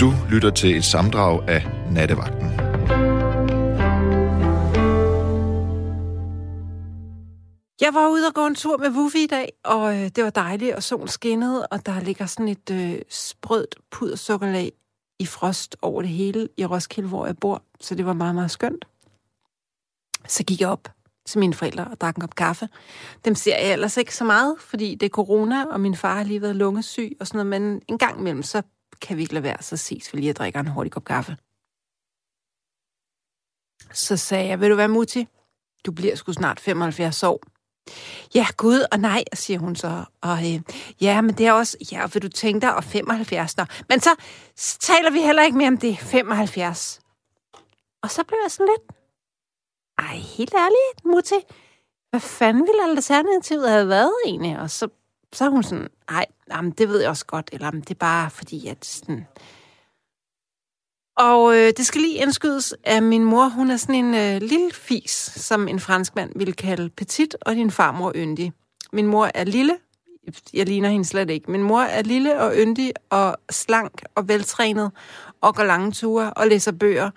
Du lytter til et samdrag af Nattevagten. Jeg var ude og gå en tur med Wuffy i dag, og øh, det var dejligt, og solen skinnede, og der ligger sådan et øh, sprødt pudersukkerlag i frost over det hele i Roskilde, hvor jeg bor. Så det var meget, meget skønt. Så gik jeg op til mine forældre og drak en kop kaffe. Dem ser jeg ellers ikke så meget, fordi det er corona, og min far har lige været lungesyg og sådan noget, men en gang imellem, så kan vi ikke lade være, så ses vi lige og drikker en hurtig kop kaffe. Så sagde jeg, vil du være mutti? Du bliver sgu snart 75 år. Ja, gud og nej, siger hun så. Og øh, ja, men det er også, ja, vil du tænke dig, og 75. Nå. Men så, så taler vi heller ikke mere om det, 75. Og så blev jeg sådan lidt, ej, helt ærligt, Mutti, hvad fanden ville alternativet have været egentlig? Og så, så er hun sådan, nej, jamen, det ved jeg også godt, eller det er bare fordi, at sådan... Og øh, det skal lige indskydes, at min mor, hun er sådan en øh, lille fis, som en franskmand ville kalde petit, og din farmor yndig. Min mor er lille, jeg ligner hende slet ikke. Min mor er lille og yndig og slank og veltrænet og går lange ture og læser bøger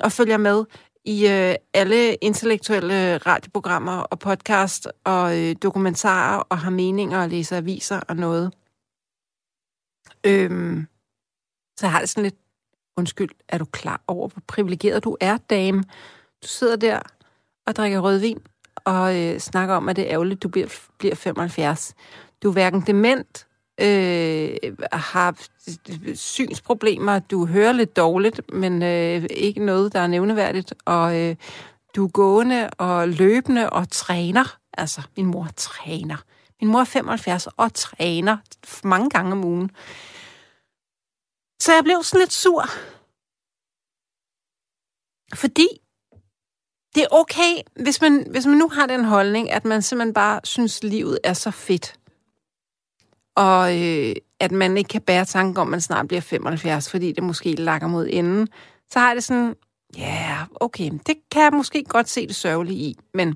og følger med i øh, alle intellektuelle radioprogrammer og podcast og øh, dokumentarer og har meninger og læser aviser og noget. Øhm, så jeg har det sådan lidt, undskyld, er du klar over, hvor privilegeret du er, dame? Du sidder der og drikker rødvin og øh, snakker om, at det er ærgerligt, du bliver, bliver 75. Du er hverken dement, øh, har synsproblemer, du hører lidt dårligt, men øh, ikke noget, der er nævneværdigt, og øh, du er gående og løbende og træner. Altså, min mor træner. Min mor er 75 og træner mange gange om ugen. Så jeg blev sådan lidt sur. Fordi det er okay, hvis man, hvis man nu har den holdning, at man simpelthen bare synes, livet er så fedt og øh, at man ikke kan bære tanken om, at man snart bliver 75, fordi det måske lakker mod enden, så har det sådan, ja, yeah, okay, det kan jeg måske godt se det sørgelige i, men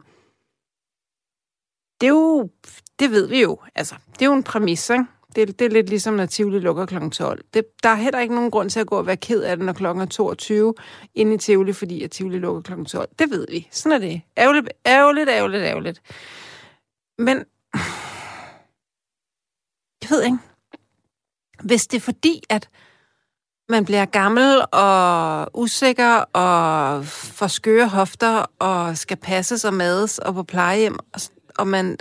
det er jo, det ved vi jo, altså, det er jo en præmis, ikke? Det, det er lidt ligesom, når Tivoli lukker kl. 12. Det, der er heller ikke nogen grund til at gå og være ked af det, når klokken er 22 inde i Tivoli, fordi at Tivoli lukker kl. 12. Det ved vi. Sådan er det. Ærgerligt, ærgerligt, ærgerligt, ærgerligt. Men jeg ved ikke. Hvis det er fordi, at man bliver gammel og usikker og får skøre hofter og skal passe sig mades og på plejehjem, og, og man...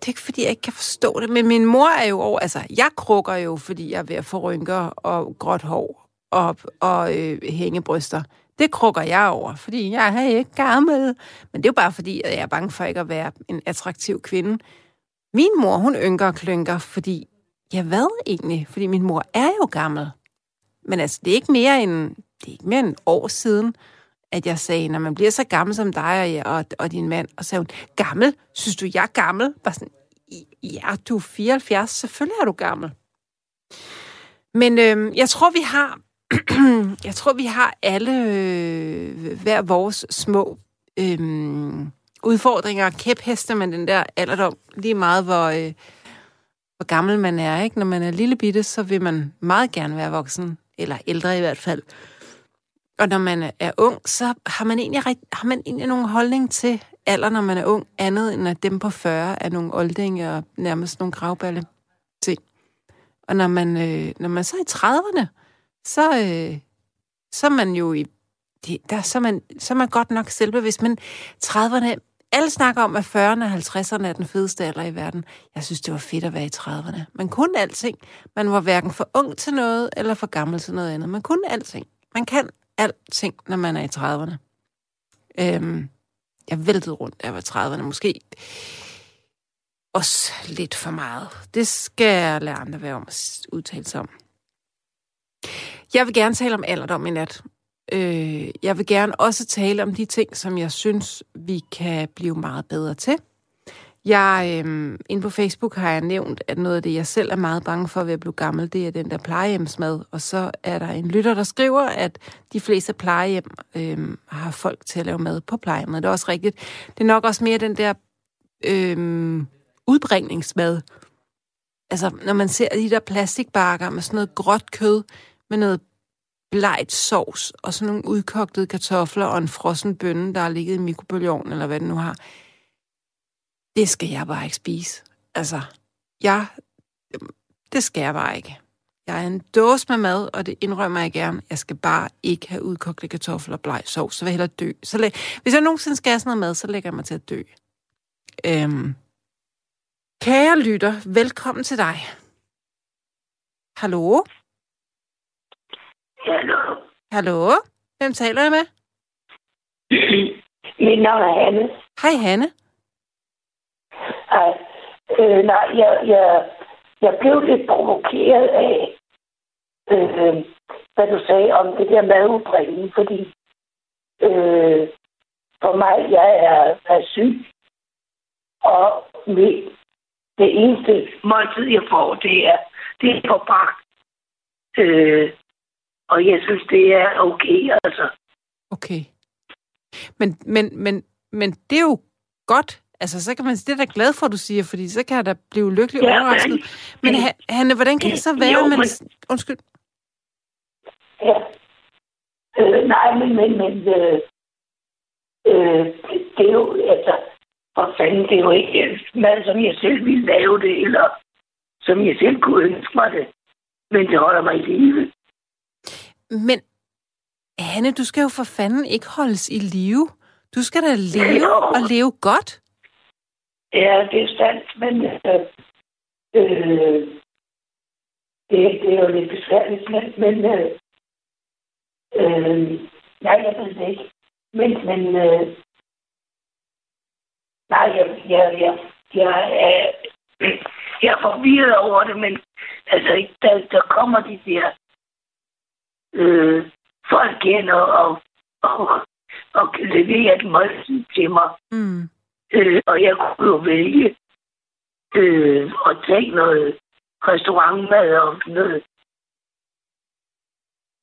Det er ikke, fordi jeg ikke kan forstå det, men min mor er jo over... Altså, jeg krukker jo, fordi jeg er ved at få rynker og gråt hår og, og øh, hængebryster. Det krukker jeg over, fordi jeg er ikke gammel. Men det er jo bare fordi, at jeg er bange for ikke at være en attraktiv kvinde. Min mor, hun ynker og klynker, fordi... Ja, hvad egentlig? Fordi min mor er jo gammel. Men altså, det er ikke mere end, det er ikke mere end år siden, at jeg sagde, når man bliver så gammel som dig og, og, og din mand, og sagde hun, gammel? Synes du, jeg er gammel? Bare sådan, ja, du er 74, selvfølgelig er du gammel. Men øh, jeg tror, vi har, jeg tror, vi har alle øh, hver vores små øh, udfordringer og kæpheste med den der alderdom. Lige meget, hvor, øh, hvor gammel man er. ikke. Når man er lille bitte, så vil man meget gerne være voksen, eller ældre i hvert fald. Og når man er ung, så har man egentlig, har man egentlig nogen holdning til alder, når man er ung, andet end at dem på 40 er nogle oldinge og nærmest nogle gravballe ting. Og når man, øh, når man så er i 30'erne, så, øh, så er man jo i det, der, så, er man, så er man godt nok selvbevidst, men 30'erne, alle snakker om, at 40'erne og 50'erne er den fedeste alder i verden. Jeg synes, det var fedt at være i 30'erne. Man kunne alting. Man var hverken for ung til noget, eller for gammel til noget andet. Man kunne alting. Man kan alting, når man er i 30'erne. Øhm, jeg væltede rundt, da jeg var 30'erne. Måske også lidt for meget. Det skal jeg lade andre være om at udtale sig om. Jeg vil gerne tale om alderdom i nat. Øh, jeg vil gerne også tale om de ting, som jeg synes, vi kan blive meget bedre til. Jeg, øh, inde på Facebook har jeg nævnt, at noget af det, jeg selv er meget bange for ved at blive gammel, det er den der plejehjemsmad. Og så er der en lytter, der skriver, at de fleste plejehjem øh, har folk til at lave mad på plejehjemmet. Det er også rigtigt. Det er nok også mere den der øh, udbringningsmad. Altså, når man ser de der plastikbakker med sådan noget gråt kød, med noget blegt sovs og sådan nogle udkogtede kartofler og en frossen bønne, der har ligget i mikrobølgeovnen, eller hvad det nu har. Det skal jeg bare ikke spise. Altså, jeg, det skal jeg bare ikke. Jeg er en dåse med mad, og det indrømmer jeg gerne. Jeg skal bare ikke have udkogte kartofler og bleg sovs, så vil jeg hellere dø. Så læ- Hvis jeg nogensinde skal have sådan noget mad, så lægger jeg mig til at dø. Øhm. Kære lytter, velkommen til dig. Hallo? Hallo. Hallo? Hvem taler jeg med? Mit navn er Hanne. Hej, Hanne. Hej. Øh, nej, jeg, jeg, jeg blev lidt provokeret af, øh, hvad du sagde om det der madudbringning, fordi øh, for mig, jeg er, er syg, og mit, det eneste måltid, jeg får, det er, det er forbragt. Øh, og jeg synes, det er okay, altså. Okay. Men, men, men, men det er jo godt. Altså, så kan man det er da glad for, at du siger, fordi så kan jeg da blive lykkelig Ja, overrasket. men- Men Ha- Hanne, hvordan kan det så være, Jo, man... men- Undskyld. Ja. Øh, nej, men, men, men øh, øh, det er jo, altså, for fanden, det er jo ikke mad, som jeg selv ville lave det, eller som jeg selv kunne ønske mig det. Men det holder mig i live. Men Hanne, du skal jo for fanden ikke holdes i live. Du skal da leve Jo. og leve godt. Ja, det er sandt, men øh, øh, det, det er jo lidt besværligt, men, men øh, øh, nej, jeg ved det ikke. Men, men øh, nej, jeg, jeg, jeg, jeg, er, jeg er forvirret over det, men altså, der, der kommer de der øh, folk igen og, og, og, og leverer et måltid til mig. Mm. Øh, og jeg kunne jo vælge øh, at tage noget restaurantmad og noget.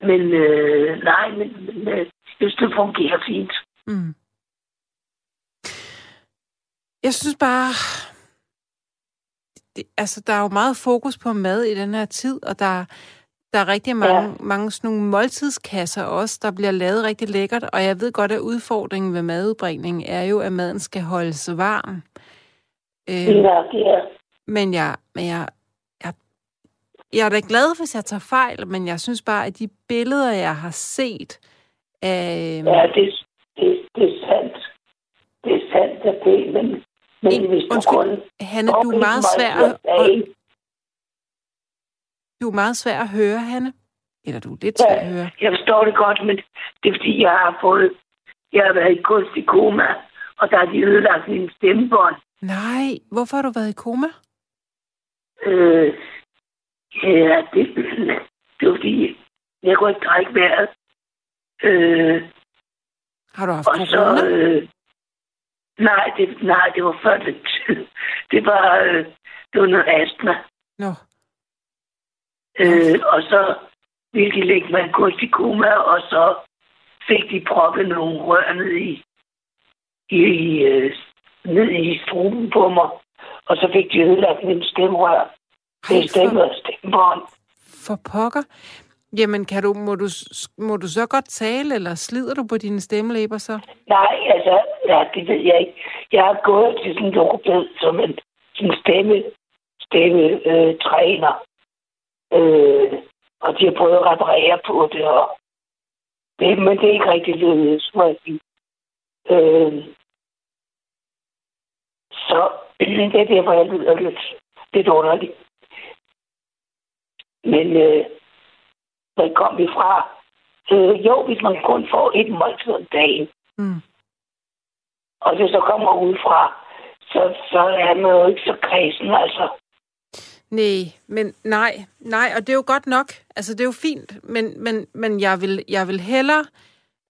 Men øh, nej, men, men øh, jeg synes, det fungerer fint. Mm. Jeg synes bare... Det, altså, der er jo meget fokus på mad i den her tid, og der, der er rigtig mange, ja. Ja. mange sådan nogle måltidskasser også, der bliver lavet rigtig lækkert, og jeg ved godt, at udfordringen ved madudbringning er jo, at maden skal holdes varm. Øh, er, det er, men jeg, men jeg, jeg, jeg er da glad, hvis jeg tager fejl, men jeg synes bare, at de billeder, jeg har set af... ja, det, det, det er sandt. Det er sandt, at det men, men En- hvis undskyld. Hanne, du er meget svær at... du er meget svær at høre, Hanne. Eller du er lidt svær at høre. Jeg forstår det godt, men det er fordi, jeg har fået... Jeg har været i kunstig koma, og der har de ødelagt min stemmebånd. Nej, hvorfor har du været i koma? Øh, ja, det, det var fordi, jeg kunne ikke drikke vejret. Øh, Har du haft og corona? så... Øh, nej, det, nej, det var før den tid. Det var, øh, det var noget astma. Nå, Øh, og så ville de lægge mig i kunstig koma, og så fik de proppet nogle rør ned i, i, øh, ned i struben på mig. Og så fik de ødelagt min stemmerør. Det er stemme for, og stemmebånd. for pokker. Jamen, kan du, må, du, må du så godt tale, eller slider du på dine stemmelæber så? Nej, altså, ja, det ved jeg ikke. Jeg har gået til sådan en logoped som en sådan stemme, stemme øh, træner. Øh, og de har prøvet at reparere på det, og det, men det er ikke rigtig lykkedes, må jeg sige. Øh, så det er derfor, jeg lyder lidt, lidt underligt. Men øh, hvor kom vi fra? Øh, jo, hvis man kun får et måltid om dagen, Mm. og det så kommer udefra, så, så er man jo ikke så kredsen, altså. Nej, men nej, nej, og det er jo godt nok. Altså, det er jo fint, men, men, men jeg, vil, jeg vil hellere...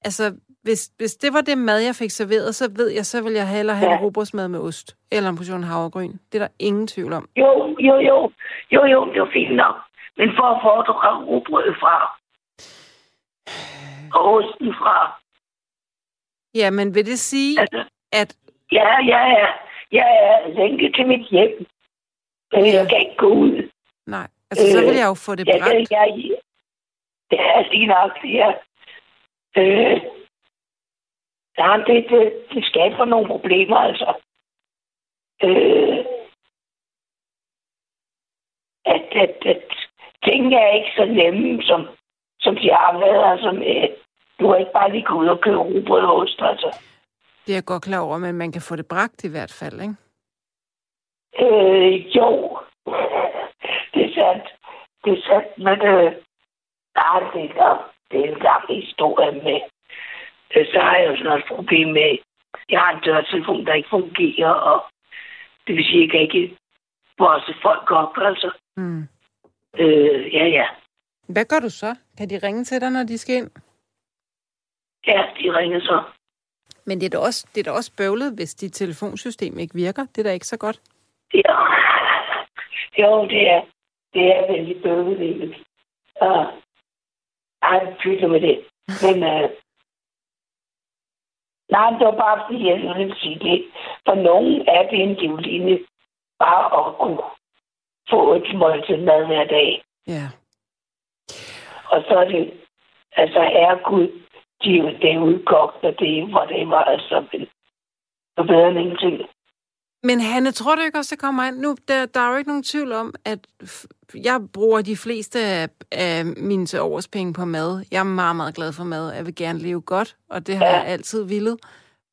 Altså, hvis, hvis det var det mad, jeg fik serveret, så ved jeg, så vil jeg hellere have ja. Robrødsmad med ost. Eller en portion havregryn. Det er der ingen tvivl om. Jo, jo, jo, jo, jo, det var fint nok. Men for at du rugbrød fra, og osten fra, Ja, men vil det sige, altså, at... ja, ja, ja, jeg er længe til mit hjem. Men jeg kan ikke gå ud. Nej, altså, så vil jeg jo få det Jeg, brændt. jeg, jeg, Det er lige nok, ja. Øh, ja, det, det, det skaber nogle problemer, altså. Øh, at, at, at tingene er ikke så nemme, som, som de har været. Altså, med, du kan ikke bare lige gå ud og købe rugbrød og ost, altså. Det er jeg godt klar over, men man kan få det bragt i hvert fald, ikke? Øh, jo. det er sandt. Det er sandt, men øh, nej, det er, det er en lang historie med. Øh, så har jeg jo sådan et problem med, jeg har en dørtelefon, der ikke fungerer, og det vil sige, at jeg kan ikke vores folk op, altså. Mm. Øh, ja, ja. Hvad gør du så? Kan de ringe til dig, når de skal ind? Ja, de ringer så. Men det er da også, det er da også bøvlet, hvis dit telefonsystem ikke virker. Det er da ikke så godt. Ja. Jo, det er, det er vældig bøvlet. Uh, jeg pytter med det. Men, uh, nej, det var bare fordi, jeg ville sige det. For nogen er det en livline bare at kunne få et måltid mad hver dag. Ja. Og så er det, altså herre Gud, de er jo det er udkogt, og det er, hvor det var, altså, er bedre end ingenting. Men Hanne, tror du ikke også, det kommer ind? Nu, der, der er jo ikke nogen tvivl om, at jeg bruger de fleste af, af mine til årspenge på mad. Jeg er meget, meget glad for mad. Jeg vil gerne leve godt, og det har jeg altid villet.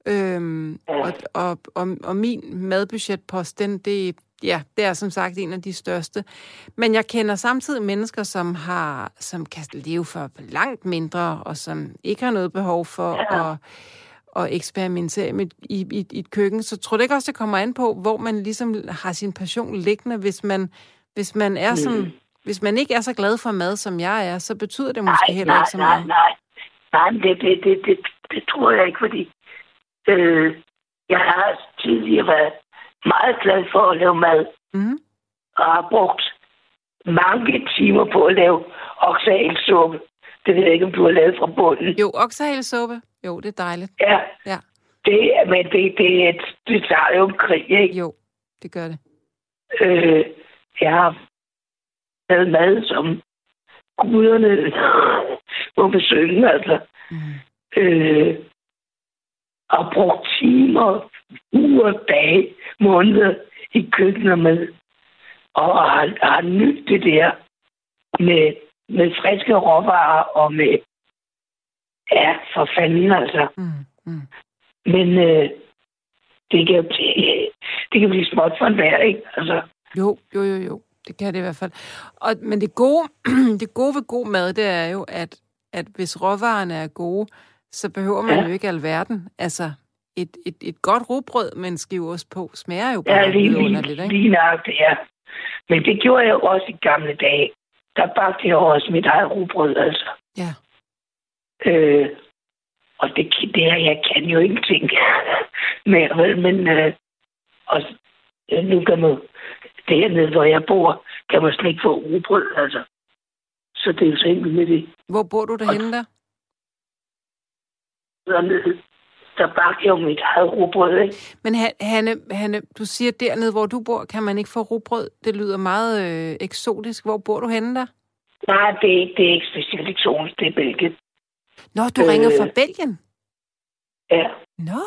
Øhm, og, og, og, og min madbudgetpost, den, det, ja, det er som sagt en af de største. Men jeg kender samtidig mennesker, som har, som kan leve for langt mindre, og som ikke har noget behov for Ja. at, at eksperimentere med i, i, i et køkken. Så tror du ikke også, det kommer an på, hvor man ligesom har sin passion liggende, hvis man, hvis man er sådan... Mm. Hvis man ikke er så glad for mad, som jeg er, så betyder det måske Nej, heller nej, ikke så nej, meget. nej. Nej, men det, det, det, det, det tror jeg ikke, fordi øh, jeg har tidligere været meget glad for at lave mad, Mm. og har brugt mange timer på at lave oksagelsuppe. Det ved jeg ikke, om du har lavet fra bunden. Jo, oksehalsuppe. Jo, det er dejligt. Ja, Ja, det, er- men det, det, det tager jo en krig, ikke? jo, det gør det. Øh, jeg har lavet mad, som guderne må besøge, altså. Mm. Øh, og brugt timer, uger, dage, måneder i køkkenet med. Og har, har nyt det der med, med friske råvarer og med... Ja, for fanden altså. Mm. Mm. Men øh, det kan blive, det kan blive småt for en hver, ikke? Altså, Jo, jo, jo, jo. Det kan det i hvert fald. Og, men det gode, det gode ved god mad, det er jo, at, at hvis råvarerne er gode, så behøver man Ja. jo ikke alverden. Altså, et, et, et godt rugbrød med en skive ost på smager jo Ja, bare lige, vidunderligt, lige, ikke? lige nøjagtigt, ja. Men det gjorde jeg jo også i gamle dage. Der bagte jeg også mit eget rugbrød, altså. Ja. Øh, og det, det her, jeg kan jo ingenting mere, vel, men øh, og, øh, nu kan man dernede, hvor jeg bor, kan man slet ikke få rugbrød, altså. Så det er jo så enkelt med det. Hvor bor du derhenne der? Dernede, der bagte jeg jo mit eget rugbrød, ikke? Men Han- Hanne, Hanne, du siger, dernede, hvor du bor, kan man ikke få rugbrød. Det lyder meget øh, eksotisk. Hvor bor du henne der? Nej, det er, ikke- det er ikke specielt eksotisk, det er Belgien. Nå, du Øh. ringer fra Belgien? Ja. Nå,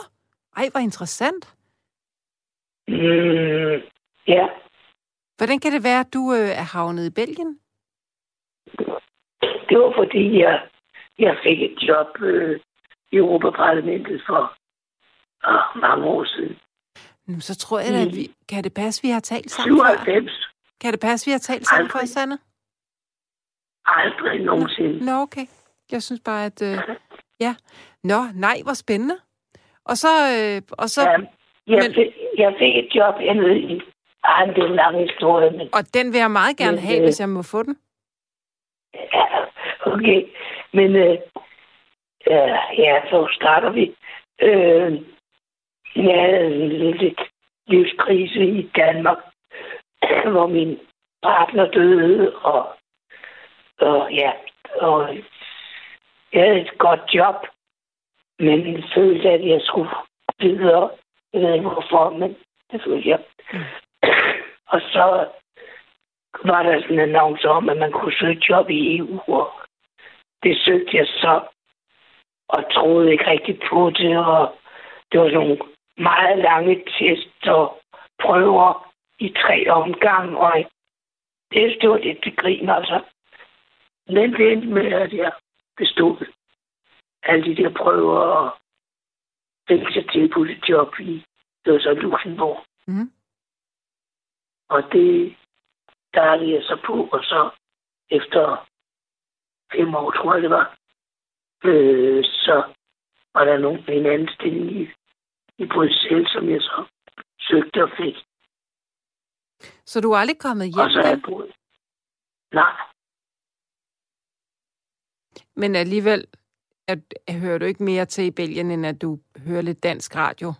ej, hvor interessant. Mm, ja. Hvordan kan det være, at du øh, er havnet i Belgien? Det var fordi, jeg, jeg fik et job øh, i Europaparlamentet for øh, mange år siden. Nu, så tror jeg at Mm. vi... Kan det passe, vi har talt sammen før? 97. Kan det passe, vi har talt sammen før, Aldrig. Sanne? Aldrig nogensinde. Nå, okay. Jeg synes bare, at... Øh, ja. Nå, nej, hvor spændende. Og så... Øh, og, så Ja, jeg, men- fik, jeg fik et job hernede i... Ej, det er en lang historie, men og den vil jeg meget gerne Men, have, øh, hvis jeg må få den. ja, okay. Men øh, øh, ja, så starter vi. Øh, jeg havde en lille livskrise i Danmark, hvor min partner døde, og, og ja, og jeg havde et godt job, men følte, at jeg skulle videre. Jeg ved ikke hvorfor, men det følte jeg. Mm. og så var der sådan en annonce om, at man kunne søge job i EU, og det søgte jeg så, og troede ikke rigtigt på det, og det var nogle meget lange test og prøver i tre omgange, og det, det var det til grin, altså. Men det endte med, at jeg bestod alle de der prøver, og fik så tilbudt et job i, det var så Luxembourg. Mm. Og det startede jeg så på, og så efter fem år, tror jeg det var, øh, så var der nogen, en anden stilling i, i Bruxelles, som jeg så søgte og fik. Så du er aldrig kommet hjem Og så er jeg boet. Nej, Men alligevel at, hører du ikke mere til i Belgien, end at du hører lidt dansk radio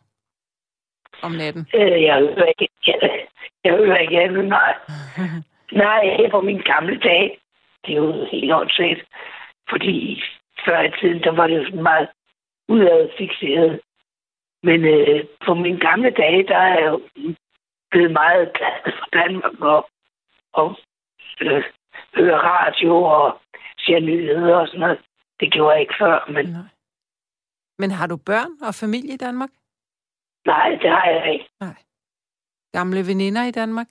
om natten? øh, jeg hører ikke, jeg, jeg hører ikke andet, nej. Nej, på min gamle dage, det er jo helt åndssvagt, fordi før i tiden, der var det jo sådan meget udadfixeret. Men øh, på mine gamle dage, der er jeg jo blevet meget glad for Danmark og, og øh, høre radio og se nyheder og sådan noget. Det gjorde jeg ikke før, men Nej. Men har du børn og familie i Danmark? nej, det har jeg ikke. Nej. Gamle veninder i Danmark?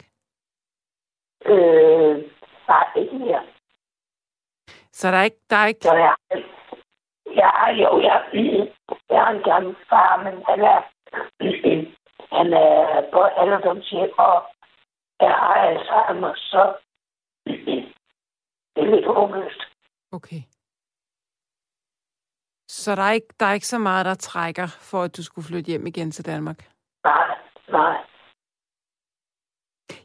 Øh, nej, ikke mere. Så der er ikke... Der er ikke Så jeg, har jo, jeg, jeg har en gammel far, men han er, han er på alderdomshjem, og jeg har Alzheimer, så det er lidt håbløst. okay. Så der er, ikke, der er ikke så meget, der trækker for, at du skulle flytte hjem igen til Danmark? Nej, nej.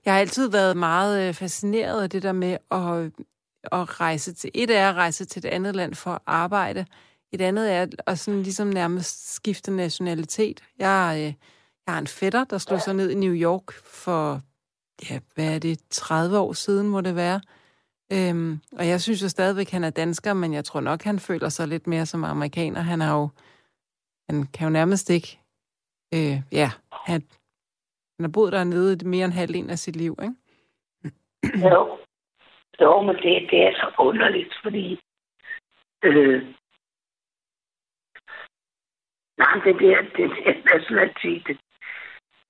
Jeg har altid været meget øh, fascineret af det der med at, at rejse til... Et er at rejse til et andet land for at arbejde. Et andet er at sådan ligesom nærmest skifte nationalitet. Jeg, øh, jeg har en fætter, der slog sig ned i New York for, ja, hvad er det, 30 år siden må det være. Øhm, og jeg synes jo stadigvæk, han er dansker, men jeg tror nok, han føler sig lidt mere som amerikaner. Han har jo, han kan jo nærmest ikke, øh, ja, han, han har boet dernede mere end halvdelen af sit liv, ikke? Jo, jo men det, det er så underligt, fordi øh, nej, det der, det der nationalitet, det,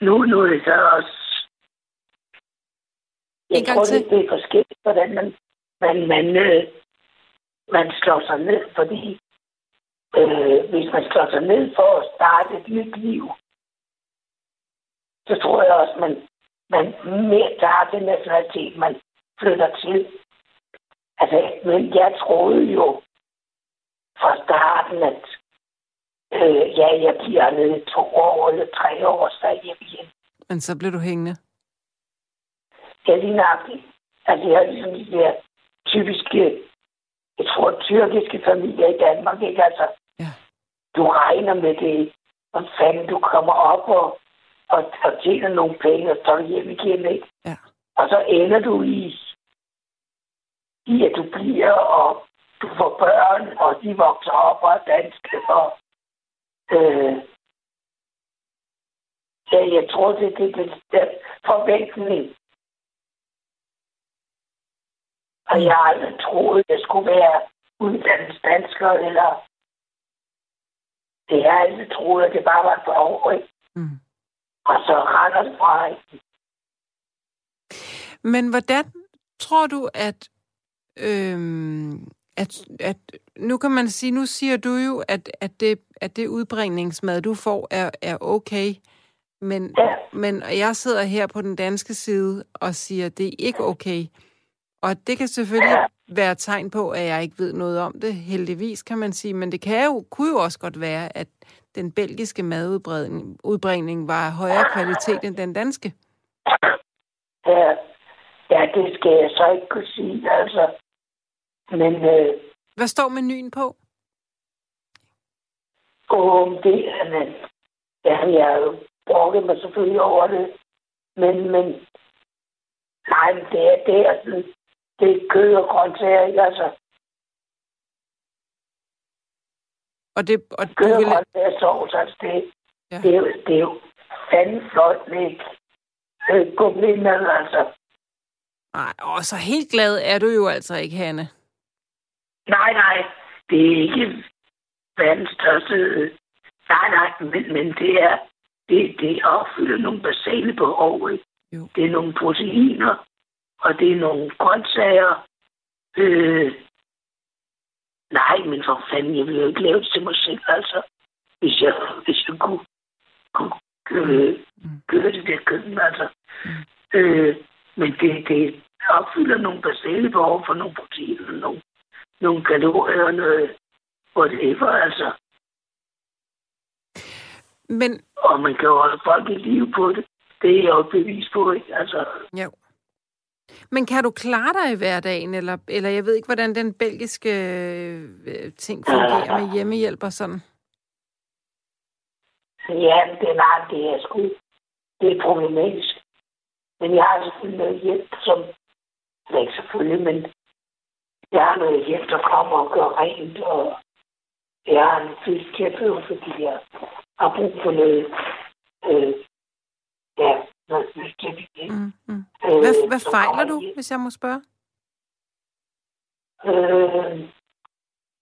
nu, nu er det så også jeg En gang tror, til. det er forskelligt, hvordan man, man, man, øh, man slår sig ned, fordi øh, hvis man slår sig ned for at starte et nyt liv, så tror jeg også, man, man mere tager den nationalitet, man flytter til. Altså, men jeg troede jo fra starten, at øh, ja, jeg bliver nede to år eller tre år, så er jeg igen. Men så blev du hængende. Ja, lige nøjagtigt. Altså, jeg har ligesom de der typiske, jeg tror, tyrkiske familier i Danmark, ikke? Altså, Ja. du regner med det, og fanden du kommer op og, og, og tjener nogle penge og tager hjem igen, ikke? Ja. Og så ender du i, i at du bliver, og du får børn, og de vokser op og er danske, og øh, ja, jeg tror, det er det, forventning. Og jeg har aldrig troet, det skulle være uddannet dansker, eller det har jeg aldrig troet, at det bare var behov, ikke? Mm. Og så render det fra? Men hvordan tror du, at, øhm, at, at nu kan man sige, nu siger du jo, at, at, det, at det udbringningsmad, du får, er, er okay. Men, Ja. men jeg sidder her på den danske side og siger, at det er ikke okay. Og det kan selvfølgelig være et tegn på, at jeg ikke ved noget om det, heldigvis kan man sige. Men det kan jo, kunne jo også godt være, at den belgiske madudbringning udbringning var af højere kvalitet end den danske. Ja, ja, det skal jeg så ikke kunne sige, altså. Men øh, Hvad står menuen på? om det, men, ja, jeg brokket mig selvfølgelig over det. Men, men nej, det er, det er sådan, det er kød og grøntsager, ikke? Altså, Og, det, og kød og vil, grøntsager sovs, altså det, Ja. det, er jo, det er jo fandme flot med øh, gourmetmad, altså. Nej, og så helt glad er du jo altså ikke, Hanne. Nej, nej, det er ikke verdens største... Nej, nej, men, men det er... Det, det opfylder nogle basale behov. Ikke? Jo. Det er nogle proteiner, og det er nogle grøntsager. Øh, nej, men for fanden, jeg ville jo ikke lave det til mig selv, altså. Hvis jeg, hvis jeg kunne, kunne øh, Mm. gøre det der køkken, altså. Mm. Øh, men det, det opfylder nogle basale behov for nogle proteiner, nogle, nogle kalorier og noget whatever, altså. Men, Og man kan holde folk i live på det. Det er jeg jo bevis på, ikke? Altså, jo. Men kan du klare dig i hverdagen, eller, eller jeg ved ikke, hvordan den belgiske øh, ting fungerer med hjemmehjælp og sådan? ja, det er det er sgu, det er problematisk. Men jeg har selvfølgelig noget hjælp, som, ikke selvfølgelig, men jeg har noget hjælp, der kommer og gør rent, og jeg har en fysioterapeut, fordi jeg har brug for noget, øh, ja, noget fysioterapi. Mm, mm. Øh, Hvad, hvad fejler du, hjem. hvis jeg må spørge? Øh,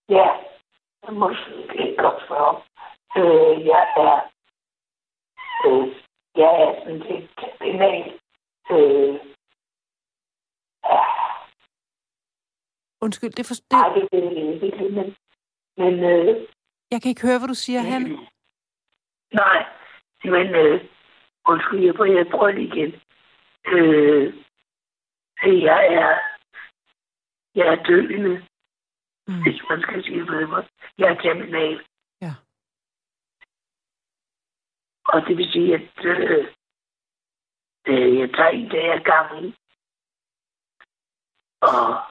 ja, det må ikke godt spørge. Øh, jeg er, øh, jeg er sådan lidt terminal. Øh, ja, Undskyld, det, for, nej, det, det det ikke, men, men øh, jeg kan ikke høre, hvad du siger, Han. nej, men øh, undskyld, jeg prøver, jeg prøver lige igen. Øh, jeg er, jeg er døende, Mm. hvis man skal sige det måde. Jeg er terminal. Ja. Og det vil sige, at øh, øh, jeg tager en dag ad gangen og,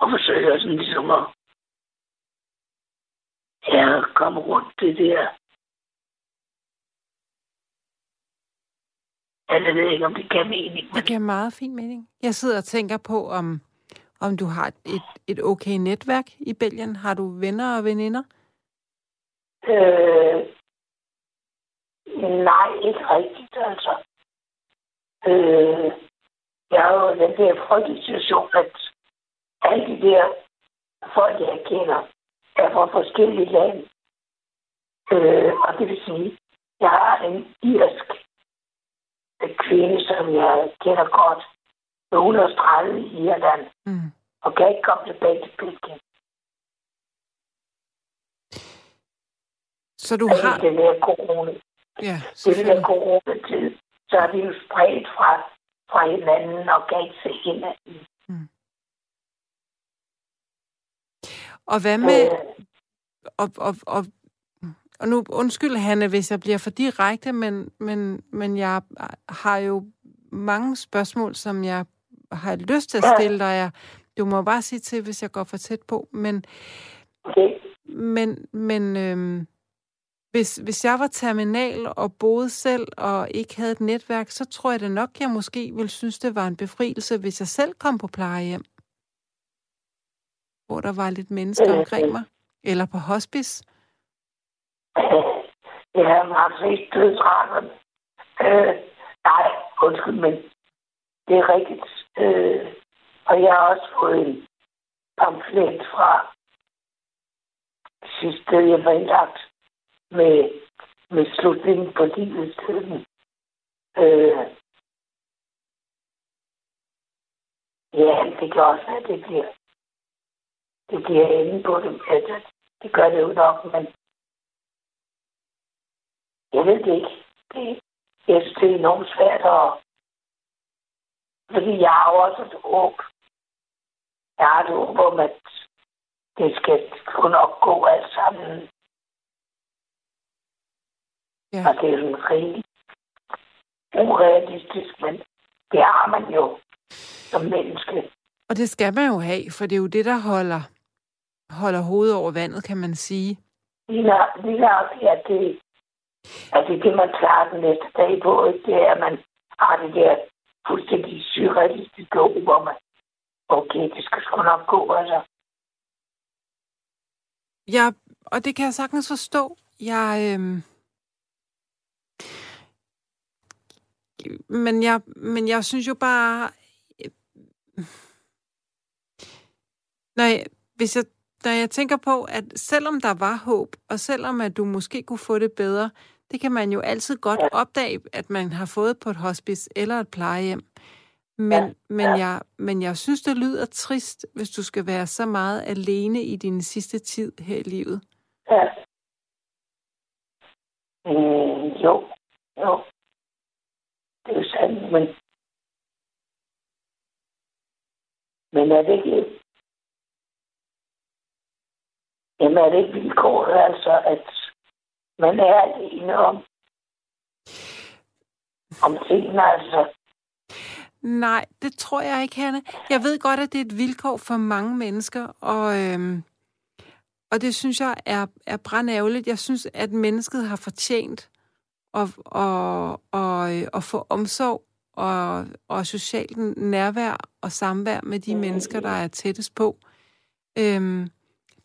og forsøger sådan ligesom at ja, komme rundt det der. Jeg ved ikke, om det kan mening, men Det giver meget fin mening. Jeg sidder og tænker på, om, om du har et, et okay netværk i Belgien. Har du venner og veninder? Øh, nej, ikke rigtigt, altså. Øh, jeg har jo den der frygtelige situation, at alle de der folk, jeg kender, er fra forskellige lande. Øh, og det vil sige, jeg har en irsk kvinde, som jeg kender godt, med 130 i Irland, Mm. og kan ikke komme tilbage til Belgien. Så du har... den her corona. Ja, det er coronatid, så er vi jo spredt fra, fra hinanden og kan ikke se hinanden. Og hvad med... Øh, Og, og, og, og nu undskyld, Hanne, hvis jeg bliver for direkte, men, men, men jeg har jo mange spørgsmål, som jeg har lyst til at stille dig. Jeg- Du må bare sige til, hvis jeg går for tæt på. Men, okay. men, men øhm, hvis, hvis jeg var terminal og boede selv og ikke havde et netværk, så tror jeg det nok, jeg måske ville synes, det var en befrielse, hvis jeg selv kom på plejehjem. Hvor der var lidt mennesker omkring mig. Eller på hospice. Jeg har haft set dødsretterne. Øh, nej, undskyld, men det er rigtigt. Øh, og jeg har også fået en pamflet fra sidste sted, jeg var indlagt med, med slutningen på livets tiden. Øh, ja, det kan også være, at det bliver det bliver inde på det. Altså, det gør det jo nok, men jeg ved det ikke. Det, jeg synes, det er enormt svært at... Fordi jeg har jo også et håb. Jeg har et håb om, at det skal kunne nok gå alt sammen. Ja. Og det er sådan rigtig urealistisk, men det har man jo som menneske. Og det skal man jo have, for det er jo det, der holder, holder hovedet over vandet, kan man sige. Lige nøjagtigt, at det, at det er det, man klarer den næste dag på. Ikke? Det er, at man har det der fuldstændig surrealistiske håb, hvor man, okay, det skal sgu nok gå, altså. Ja, og det kan jeg sagtens forstå. Jeg, øhm... men, jeg, men jeg synes jo bare... øh, Nej, hvis jeg når jeg tænker på, at selvom der var håb, og selvom at du måske kunne få det bedre, det kan man jo altid godt ja. opdage, at man har fået på et hospice eller et plejehjem. Men, ja. men, jeg, men jeg synes, det lyder trist, hvis du skal være så meget alene i din sidste tid her i livet. Ja. Mm, jo, jo. Det er sandt, men... Men er det ikke... Jamen er det ikke vilkåret, altså, at man er alene om, om tingene, altså? Nej, det tror jeg ikke, Hanne. Jeg ved godt, at det er et vilkår for mange mennesker, og, øhm, og det synes jeg er, er brændærgerligt. Jeg synes, at mennesket har fortjent at, at, at, at få omsorg og, og socialt nærvær og samvær med de mennesker, der er tættest på. Øhm,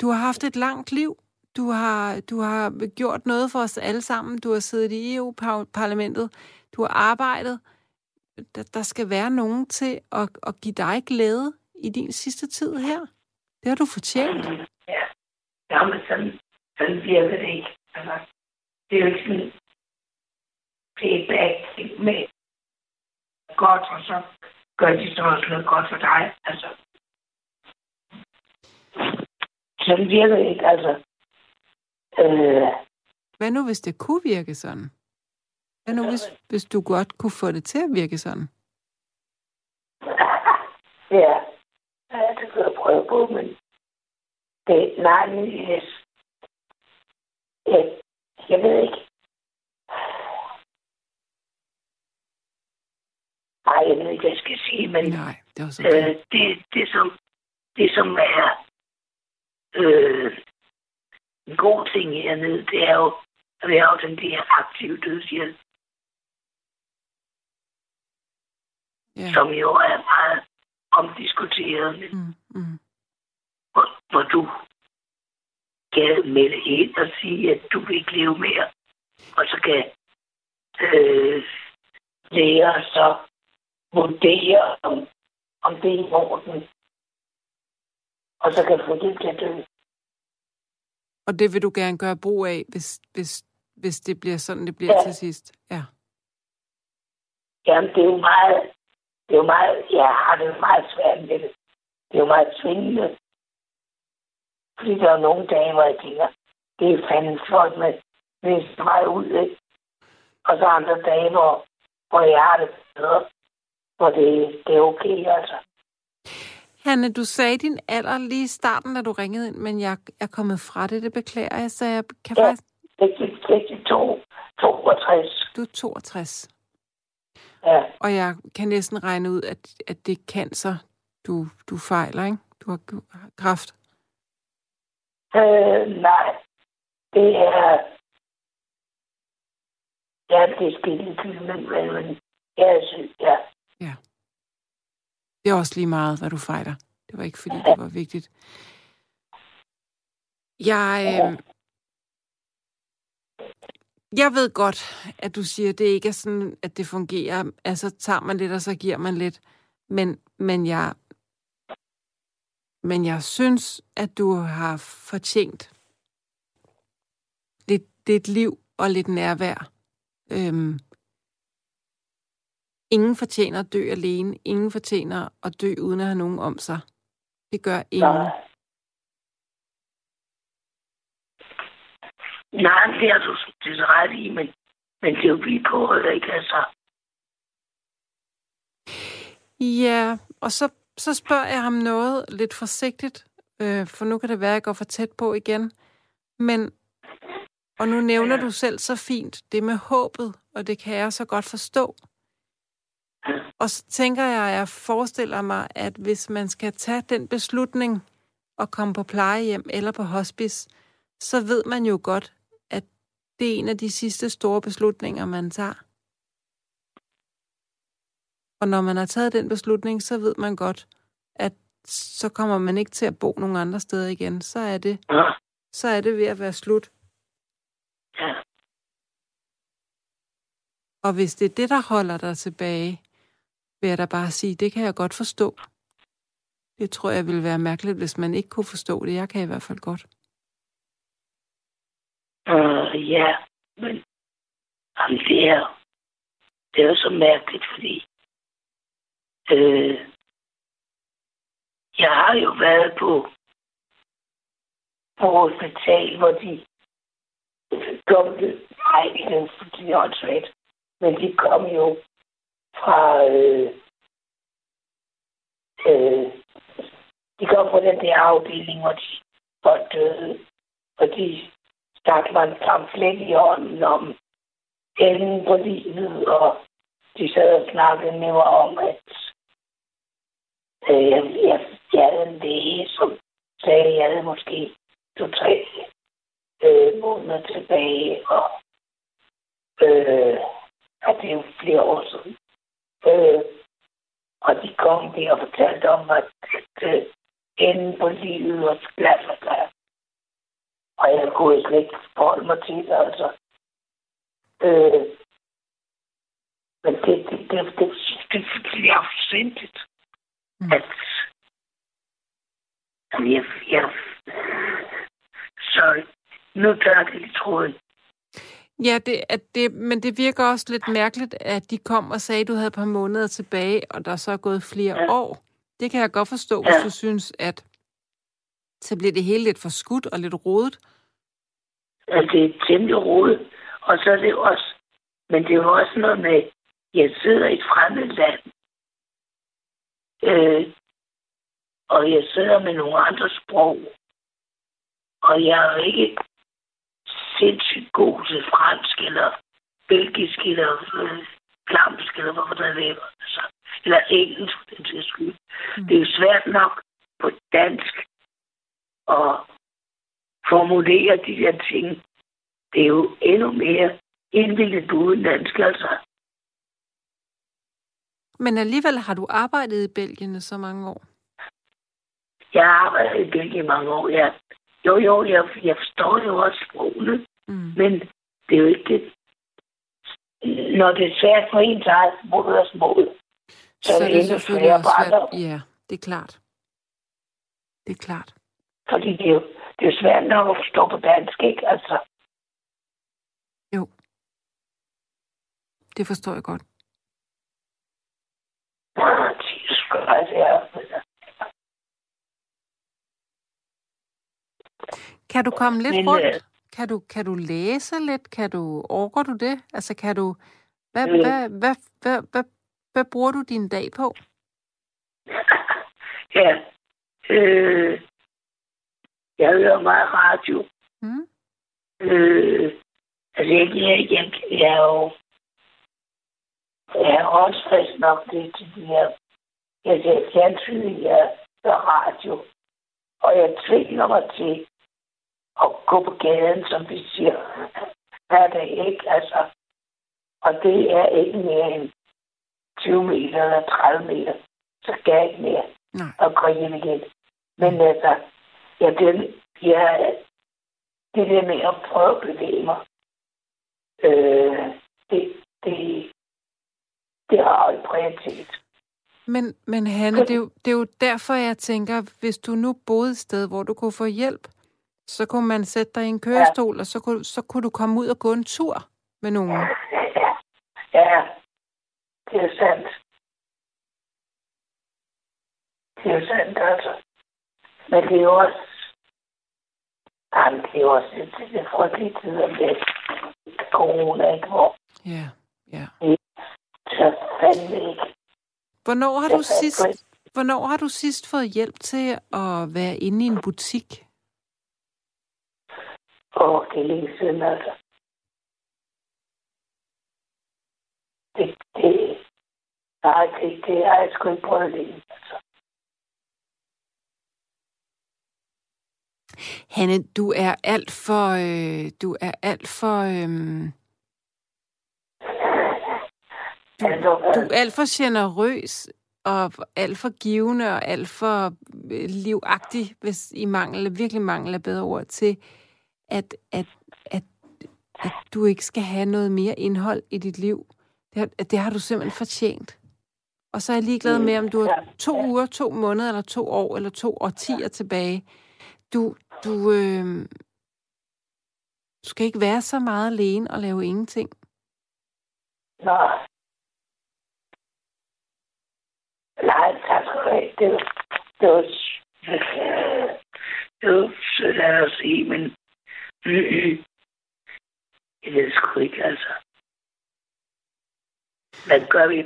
du har haft et langt liv. Du har, du har gjort noget for os alle sammen. Du har siddet i EU-parlamentet. Du har arbejdet der, der skal være nogen til at, at give dig glæde i din sidste tid her. Det har du fortjent. Ja, ja men sådan, sådan virker det ikke. Altså, det er jo ikke sådan payback med godt, og så gør de så også noget godt for dig. Altså, virker det ikke, altså. Øh, Hvad nu, hvis det kunne virke sådan? Hvad nu, hvis, hvis du godt kunne få det til at virke sådan? Ja, ja det kan jeg prøve på, men det, nej, men yes. jeg, jeg ved ikke. Nej, jeg ved ikke, hvad jeg skal sige, men Nej, det, var så øh, det, det, som, det, som er øh, en god ting hernede, det er jo, at vi har jo den der aktive dødshjælp. yeah. som jo er meget omdiskuteret, mm, mm. Hvor, hvor du kan melde ind og sige, at du vil ikke leve mere. Og så kan øh, læger så vurdere, om, om det er i orden. Og så kan få det til at dø. Og det vil du gerne gøre brug af, hvis, hvis, hvis det bliver sådan, det bliver ja. til sidst? Ja. Jamen, det er jo meget det er jo meget, jeg har det meget svært med det. Det er jo meget tvingende. Fordi der er nogle dage, hvor jeg tænker, det er fandme flot med, hvis det mig ud, ikke? Og så andre dage, hvor, hvor jeg har det bedre. Hvor det, det er okay, altså. Hanne, du sagde din alder lige i starten, da du ringede ind, men jeg er kommet fra det, det beklager jeg, så jeg kan ja, faktisk... det er 62. Du er 62. Ja. Og jeg kan næsten regne ud, at, at det er cancer, du, du fejler, ikke? Du har kræft. Øh, nej. Det er... Ja, det er skidt men, men, men jeg er syg, ja. Ja. Det er også lige meget, hvad du fejler. Det var ikke, fordi det var vigtigt. Jeg, øh, jeg ved godt, at du siger, at det ikke er sådan, at det fungerer. Altså tager man lidt, og så giver man lidt. Men, men, jeg, men jeg synes, at du har fortjent lidt, lidt liv og lidt nærvær. Øhm, ingen fortjener at dø alene. Ingen fortjener at dø uden at have nogen om sig. Det gør ingen. Nej. Nej, det er du det er ret i, men, men det er jo vilkåret, ikke altså. Ja, og så, så spørger jeg ham noget lidt forsigtigt, øh, for nu kan det være, at jeg går for tæt på igen. Men, og nu nævner ja. du selv så fint det med håbet, og det kan jeg så godt forstå. Og så tænker jeg, at jeg forestiller mig, at hvis man skal tage den beslutning at komme på plejehjem eller på hospice, så ved man jo godt, det er en af de sidste store beslutninger, man tager. Og når man har taget den beslutning, så ved man godt, at så kommer man ikke til at bo nogen andre steder igen. Så er det, så er det ved at være slut. Ja. Og hvis det er det, der holder dig tilbage, vil jeg da bare sige, det kan jeg godt forstå. Det tror jeg ville være mærkeligt, hvis man ikke kunne forstå det. Jeg kan i hvert fald godt. Uh, ja, men jamen, det er det er jo så mærkeligt, fordi øh, jeg har jo været på på hospital, hvor de kom, nej, det er fordi åndssvagt, men de kom jo fra, øh, øh, de kom fra den der afdeling, hvor de var døde, og de stak mig en pamflet i hånden om enden på livet, og de sad og snakkede med mig om, at øh, jeg, jeg, jeg havde en læge, som sagde, at jeg havde måske to-tre øh, måneder tilbage, og øh, at det er jo flere år siden. Øh, og de kom der og fortalte om, at, at øh, enden på livet var glas og glas. Og jeg kunne slet ikke forholde mig til det, altså. Øh, men det, det, det, det, det, det, det er afsindigt, mm. at, at jeg, jeg, sorry, nu tager det i tråden. Ja, det, at det, men det virker også lidt mærkeligt, at de kom og sagde, at du havde et par måneder tilbage, og der så er gået flere ja. år. Det kan jeg godt forstå, ja. hvis du synes, at så bliver det hele lidt for skudt og lidt rodet. Ja, det er temmelig rodet. Og så er det også, men det er jo også noget med, jeg sidder i et fremmed land, øh, og jeg sidder med nogle andre sprog, og jeg er ikke sindssygt god til fransk, eller belgisk, eller øh, flamsk, eller hvad der er altså, eller engelsk, den til skyld. Mm. Det er jo svært nok på dansk at formulere de der ting, det er jo endnu mere indvildet udenlandsk, altså. Men alligevel har du arbejdet i Belgien så mange år? Jeg har arbejdet i Belgien i mange år, ja. Jo, jo, jeg, jeg forstår jo også sprogene, mm. men det er jo ikke det. Når det er svært for ens eget modersmål, så, så er det endnu sværere svært. Ja, det er klart. Det er klart. Fordi det er jo, det er svært nok at forstå på dansk, ikke? Altså, jo. Det forstår jeg godt. Kan du komme lidt Men, rundt? Kan du, kan du læse lidt? Kan du, orker du det? Altså, kan du... Hvad, øh, hvad, hvad, hvad, hvad, hvad bruger du din dag på? ja. Øh, jeg hører meget radio. Mm. Øh, Altså, jeg, jeg, jeg, jeg er jo... Jeg er også frisk nok det til de her... Jeg ser fjernsyn, jeg hører radio. Og jeg tvinger mig til at gå på gaden, som vi siger, hver dag, ikke? Altså, og det er ikke mere end 20 meter eller 30 meter. Så skal jeg ikke mere Nej. og gå hjem igen. Men altså, ja, det, ja, det der med at prøve at bevæge mig, øh, det, det, det har en prioritet. Men, men Hanne, det er, jo, det er jo derfor, jeg tænker, hvis du nu boede et sted, hvor du kunne få hjælp, så kunne man sætte dig i en kørestol, ja. og så kunne, så kunne du komme ud og gå en tur med nogen. Ja, ja. det er sandt. Det er sandt, altså. Men det er jo også... Jamen, det er jo også det, det er frygteligt, det corona, ikke? Hvor ja, ja. Så fandme ikke. Hvornår har, du sidst, hvornår har du sidst fået hjælp til at være inde i en butik? Åh, det er længe siden, altså. Det, det, nej, det, det har jeg sgu ikke prøvet længe, altså. Hanne, du er alt for, øh, du er alt for, øh, du, du er alt for generøs og alt for givende og alt for øh, livagtig, hvis i mangel, virkelig mangel af bedre ord til, at, at, at, at du ikke skal have noget mere indhold i dit liv. Det har, det har du simpelthen fortjent. Og så er jeg ligeglad med, om du har to uger, to måneder, eller to år, eller to årtier tilbage. Du, du, øh, du skal ikke være så meget alene og lave ingenting. Nå. Nej, tak skal du have. Det var, det var, det var sødt af dig at sige, men jeg ved sgu ikke, altså. Hvad gør vi?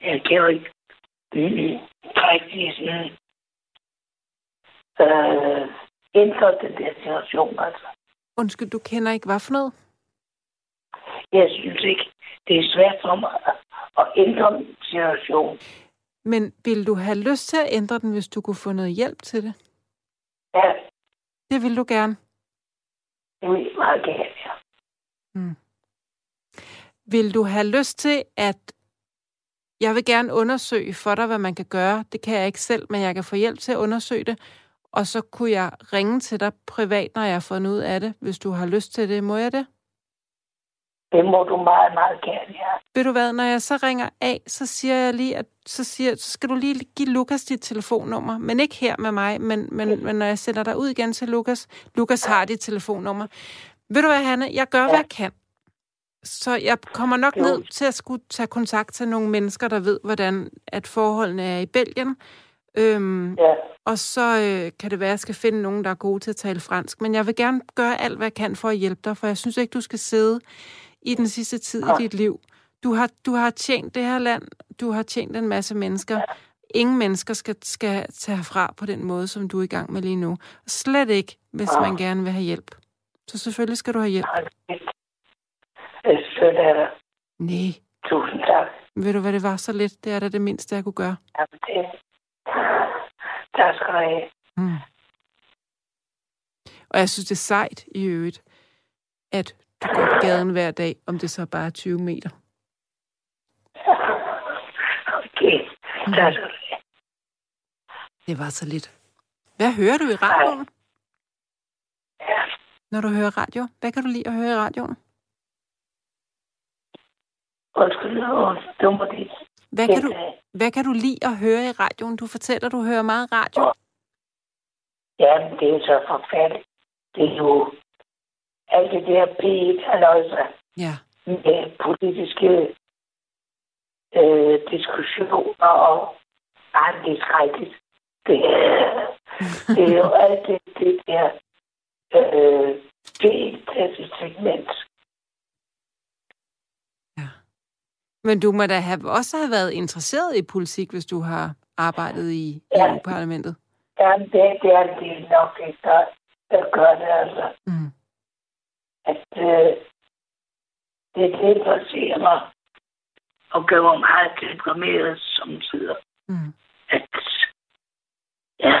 Jeg kan jo ikke rigtig sådan øh, ændre den der situation, altså. Undskyld, du kender ikke hvad for noget? Jeg synes ikke, det er svært for mig at- ændre min situation. Men vil du have lyst til at ændre den, hvis du kunne få noget hjælp til det? Ja, Det vil du gerne. det vil jeg meget gerne, ja. Vil du have lyst til, at jeg vil gerne undersøge for dig, hvad man kan gøre. Det kan jeg ikke selv, men jeg kan få hjælp til at undersøge det. Og så kunne jeg ringe til dig privat, når jeg har fundet ud af det, hvis du har lyst til det. Må jeg det? Det må du meget, meget gerne, ja. Ved du hvad, når jeg så ringer af, så siger jeg lige, at så, siger, så skal du lige give Lukas dit telefonnummer. Men ikke her med mig, men, men, men når jeg sender dig ud igen til Lukas. Lukas har dit telefonnummer. Ved du hvad, Hanne? Jeg gør, hvad jeg kan. Så jeg kommer nok Jo. ned til at skulle tage kontakt til nogle mennesker, der ved, hvordan at forholdene er i Belgien. Øhm, ja. og så øh, kan det være, at jeg skal finde nogen, der er gode til at tale fransk. Men jeg vil gerne gøre alt, hvad jeg kan for at hjælpe dig, for jeg synes ikke, du skal sidde i den sidste tid i dit liv. Du har, du har tjent det her land, du har tjent en masse mennesker. Ingen mennesker skal, skal tage herfra på den måde, som du er i gang med lige nu. Slet ikke, hvis man gerne vil have hjælp. Så selvfølgelig skal du have hjælp. Det er dig. Nej, Tusind tak. ved du, hvad det var så lidt? Det er da det mindste, jeg kunne gøre. Jamen, det... Tak skal du have. Mm. Og jeg synes, det er sejt i øvrigt, at på gaden hver dag, om det så bare er 20 meter. Okay. Tak skal du have. Det var så lidt. Hvad hører du i radioen? Ja. Når du hører radio? Hvad kan du lide at høre i radioen? Hvad kan, du, hvad kan du lide at høre i radioen? Du fortæller, du hører meget radio. Ja, men det er jo så forfærdeligt. Det er jo alt det der P1, halløjsa, Ja. med politiske øh, diskussioner og ej, det er skrækkeligt. Det, det er jo alt det, det der øh, P1 segment. ja. Men du må da have, også have været interesseret i politik, hvis du har arbejdet i Ja. EU-parlamentet. Ja, det, det er det nok ikke, der, der gør det, altså. Mm. At øh, det, interesserer mig og gør mig meget deprimeret som tider. Mm. At, ja,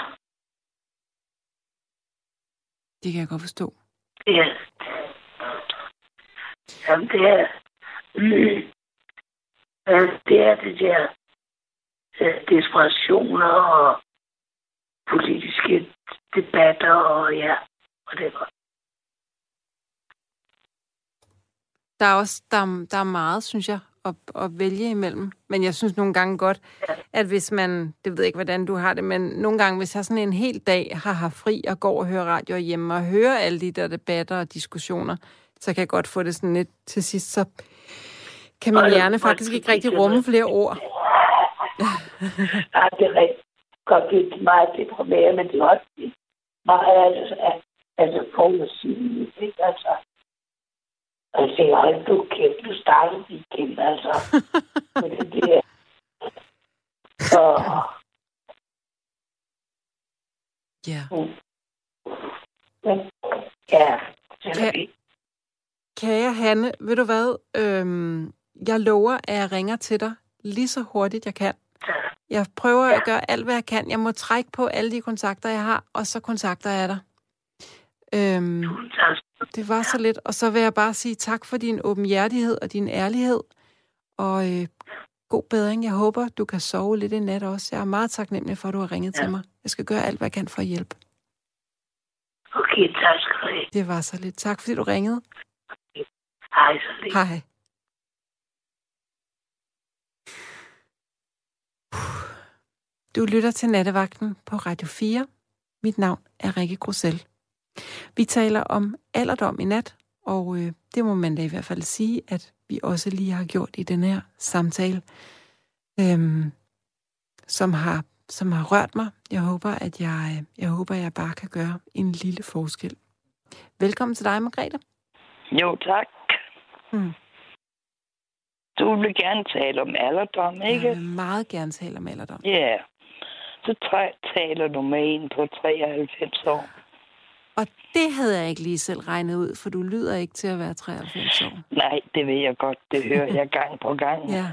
Det kan jeg godt forstå. det er, jamen, det er, mm, ja, det er det der øh, desperationer og politiske debatter og ja, og det var. Der er også der, er- der er meget, synes jeg, at, at vælge imellem. Men jeg synes nogle gange godt, at hvis man, det ved jeg ikke, hvordan du har det, men nogle gange, hvis jeg sådan en hel dag har haft fri og går og hører radio hjemme og hører alle de der debatter og diskussioner, så kan jeg godt få det sådan lidt til sidst, så kan min hjerne faktisk ikke rigtig rumme flere ord. Ja, det er rigtig godt blive meget deprimeret, men det er også meget altså, at- altså for at sige, ikke? Altså, altså, hold du kæft, du startede igen, altså. med det der. Og, Ja. men, ja, Kan- Kære Hanne, ved du hvad? Øhm, jeg lover, at jeg ringer til dig lige så hurtigt jeg kan. Jeg prøver at gøre alt, hvad jeg kan. Jeg må trække på alle de kontakter, jeg har, og så kontakter jeg dig. Øhm, tak. Det var så lidt. Og så vil jeg bare sige tak for din åbenhjertighed og din ærlighed. Og øh, god bedring. Jeg håber, du kan sove lidt i nat også. Jeg er meget taknemmelig for, at du har ringet ja. til mig. Jeg skal gøre alt, hvad jeg kan for at hjælpe. Okay, tak skal du have. Det var så lidt. Tak, fordi du ringede. Hej så lidt. Hej. Du lytter til Nattevagten på Radio 4. Mit navn er Rikke Grussel. Vi taler om alderdom i nat, og øh, det må man da i hvert fald sige, at vi også lige har gjort i den her samtale, øhm, som har som har rørt mig. Jeg håber, at jeg, jeg håber, at jeg bare kan gøre en lille forskel. Velkommen til dig, Margrethe. Jo, tak. Mm. Du vil gerne tale om alderdom, ikke? Jeg vil meget gerne tale om alderdom. Ja. Yeah. Så taler du med en på 93 år. Og det havde jeg ikke lige selv regnet ud, for du lyder ikke til at være 93 år. Nej, det ved jeg godt. Det hører jeg gang på gang. Ja.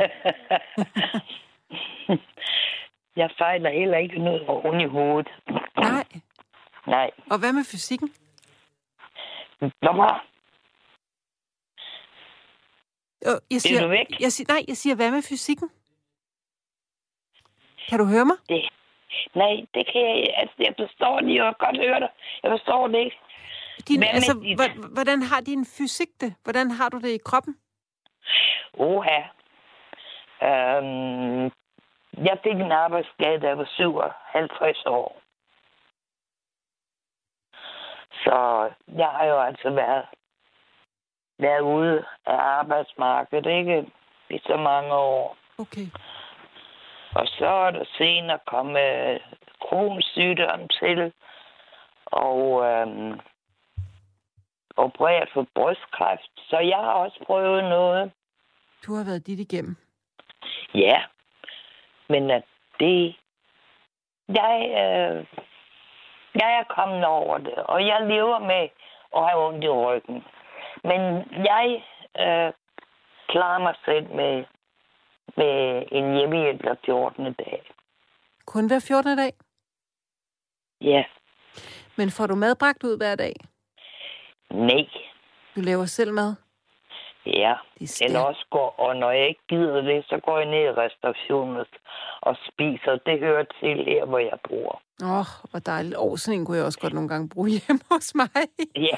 jeg fejler heller ikke noget oven i hovedet. Nej. Nej. Og hvad med fysikken? Hvad? Jeg siger, er du væk? Jeg siger, nej, jeg siger, hvad med fysikken? Kan du høre mig? Det, nej, det kan jeg altså, jeg forstår det, jeg kan godt høre dig. Jeg forstår det ikke. Din, altså, dit... hvordan har din fysik det? Hvordan har du det i kroppen? Oha. Øhm, jeg fik en arbejdsskade, da jeg var 57 år. Så jeg har jo altså været, været ude af arbejdsmarkedet, ikke? I så mange år. Okay. Og så er der senere kommet kronsygdom til, og øhm, opereret for brystkræft. Så jeg har også prøvet noget. Du har været dit igennem. Ja, men at det... Jeg, øh, jeg er kommet over det, og jeg lever med at have ondt i ryggen. Men jeg øh, klarer mig selv med, med en hjemmehjælp hver 14. dag. Kun hver 14. dag? Ja. Men får du madbragt ud hver dag? Nej. Du laver selv mad? Ja, eller også går, og når jeg ikke gider det, så går jeg ned i restaurationen og spiser. Det hører til her, hvor jeg bor. Åh, oh, hvor dejligt. Åh, sådan en kunne jeg også godt nogle gange bruge hjemme hos mig. Ja.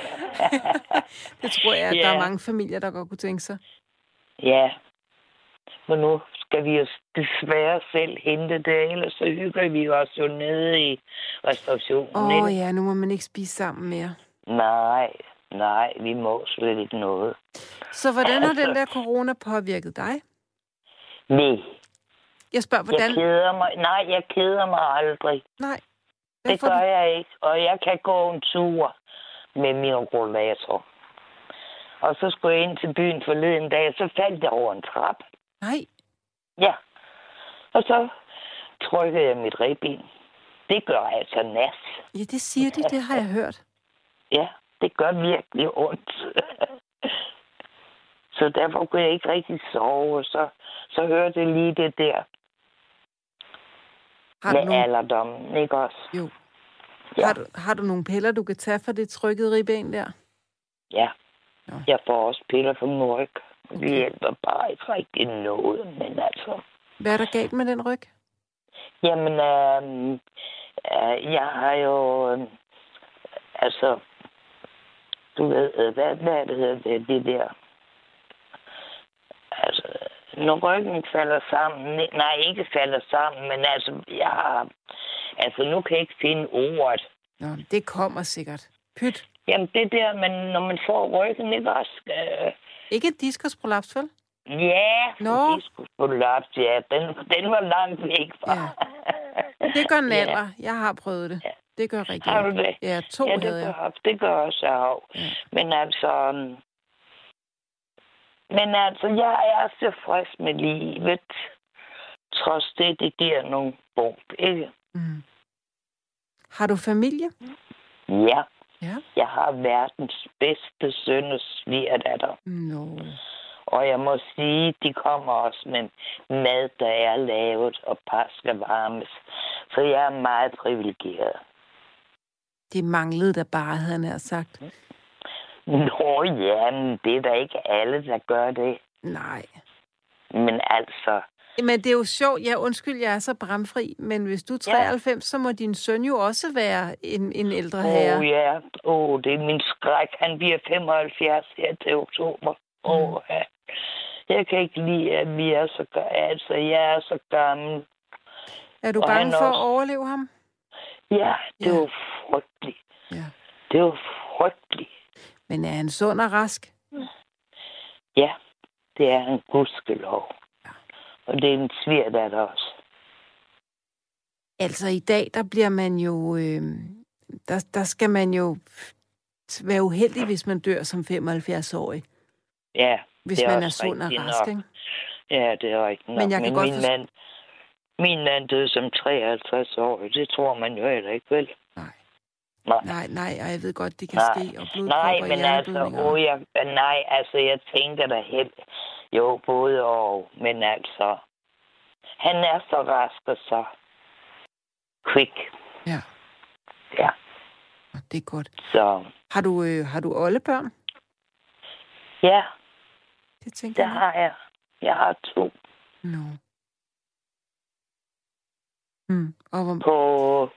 det tror jeg, at ja. der er mange familier, der godt kunne tænke sig. Ja, men nu skal vi jo desværre selv hente det, ellers så hygger vi os jo nede i restaurationen. Åh oh, ja, nu må man ikke spise sammen mere. Nej, Nej, vi må slet ikke noget. Så hvordan har altså, den der corona påvirket dig? Nej. Jeg spørger, hvordan... Jeg keder mig. Nej, jeg keder mig aldrig. Nej. det gør du... jeg ikke. Og jeg kan gå en tur med min rollator. Og så skulle jeg ind til byen forleden dag, og så faldt jeg over en trap. Nej. Ja. Og så trykkede jeg mit ribben. Det gør altså nas. Ja, det siger de, det har jeg hørt. Ja, det gør virkelig ondt. så derfor kunne jeg ikke rigtig sove, så, så hørte jeg lige det der. Har med nogle... alderdommen, ikke også? Jo. Ja. Har, du, har du nogle piller, du kan tage for det trykkede ribben der? Ja. ja. Jeg får også piller for min Det hjælper bare ikke rigtig noget, men altså... Hvad er der galt med den ryg? Jamen, øh, øh, jeg har jo... Øh, altså, du ved, øh, hvad, hvad det hedder, det, det der. Altså, når ryggen falder sammen, nej, ikke falder sammen, men altså, jeg har, altså, nu kan jeg ikke finde ordet. Nå, det kommer sikkert. Pyt. Jamen, det der, men når man får ryggen, ikke også... Øh... Ikke diskusprolaps, vel? Ja, no. diskusprolaps, ja. Den, den var langt væk fra. Ja. Det gør en alder. Ja. Jeg har prøvet det. Ja. Det gør rigtig Har du det? Ja, to ja, det havde jeg. Gør, det gør også jeg. Ja. Men altså... Um, men altså, jeg er tilfreds med livet. Trods det, det giver nogle bump, ikke? Mm. Har du familie? Ja. Ja. Jeg har verdens bedste søn og svigerdatter. No. Og jeg må sige, de kommer også med mad, der er lavet, og par skal varmes. Så jeg er meget privilegeret. Det manglede der bare, havde han sagt. Nå ja, men det er da ikke alle, der gør det. Nej. Men altså... Men det er jo sjovt. Ja, undskyld, jeg er så bramfri, men hvis du er 93, ja. så må din søn jo også være en, en ældre herre. Åh oh, ja, oh, det er min skræk. Han bliver 75 her til oktober. Åh, oh, ja. Jeg kan ikke lide, at vi er så... Altså, jeg er så gammel. Er du Og bange han for også- at overleve ham? Ja, det Ja. var frygteligt. Ja. Det var frygteligt. Men er han sund og rask? Ja, det er en gudskelov. Og det er en svigerdatter også. Altså i dag, der bliver man jo... Øh, der, der skal man jo være uheldig, hvis man dør som 75-årig. Ja, Hvis Det er man er sund og rask, ikke? ja det er rigtigt nok. Men jeg kan godt min, forstå- mand, min mand døde som 53 år. Det tror man jo heller ikke, vel? Nej. Nej. Nej, nej, og jeg ved godt, det kan Nej. ske. Og Nej, men altså, oh, jeg, nej, altså, jeg tænker da helt, jo, både og, men altså, han er så rask og så quick, Ja. Ja. Det er godt. så Har du, øh, har du oldebørn? ja, Det tænker det jeg. har jeg. Jeg har to No. Mm. Og hvor, på,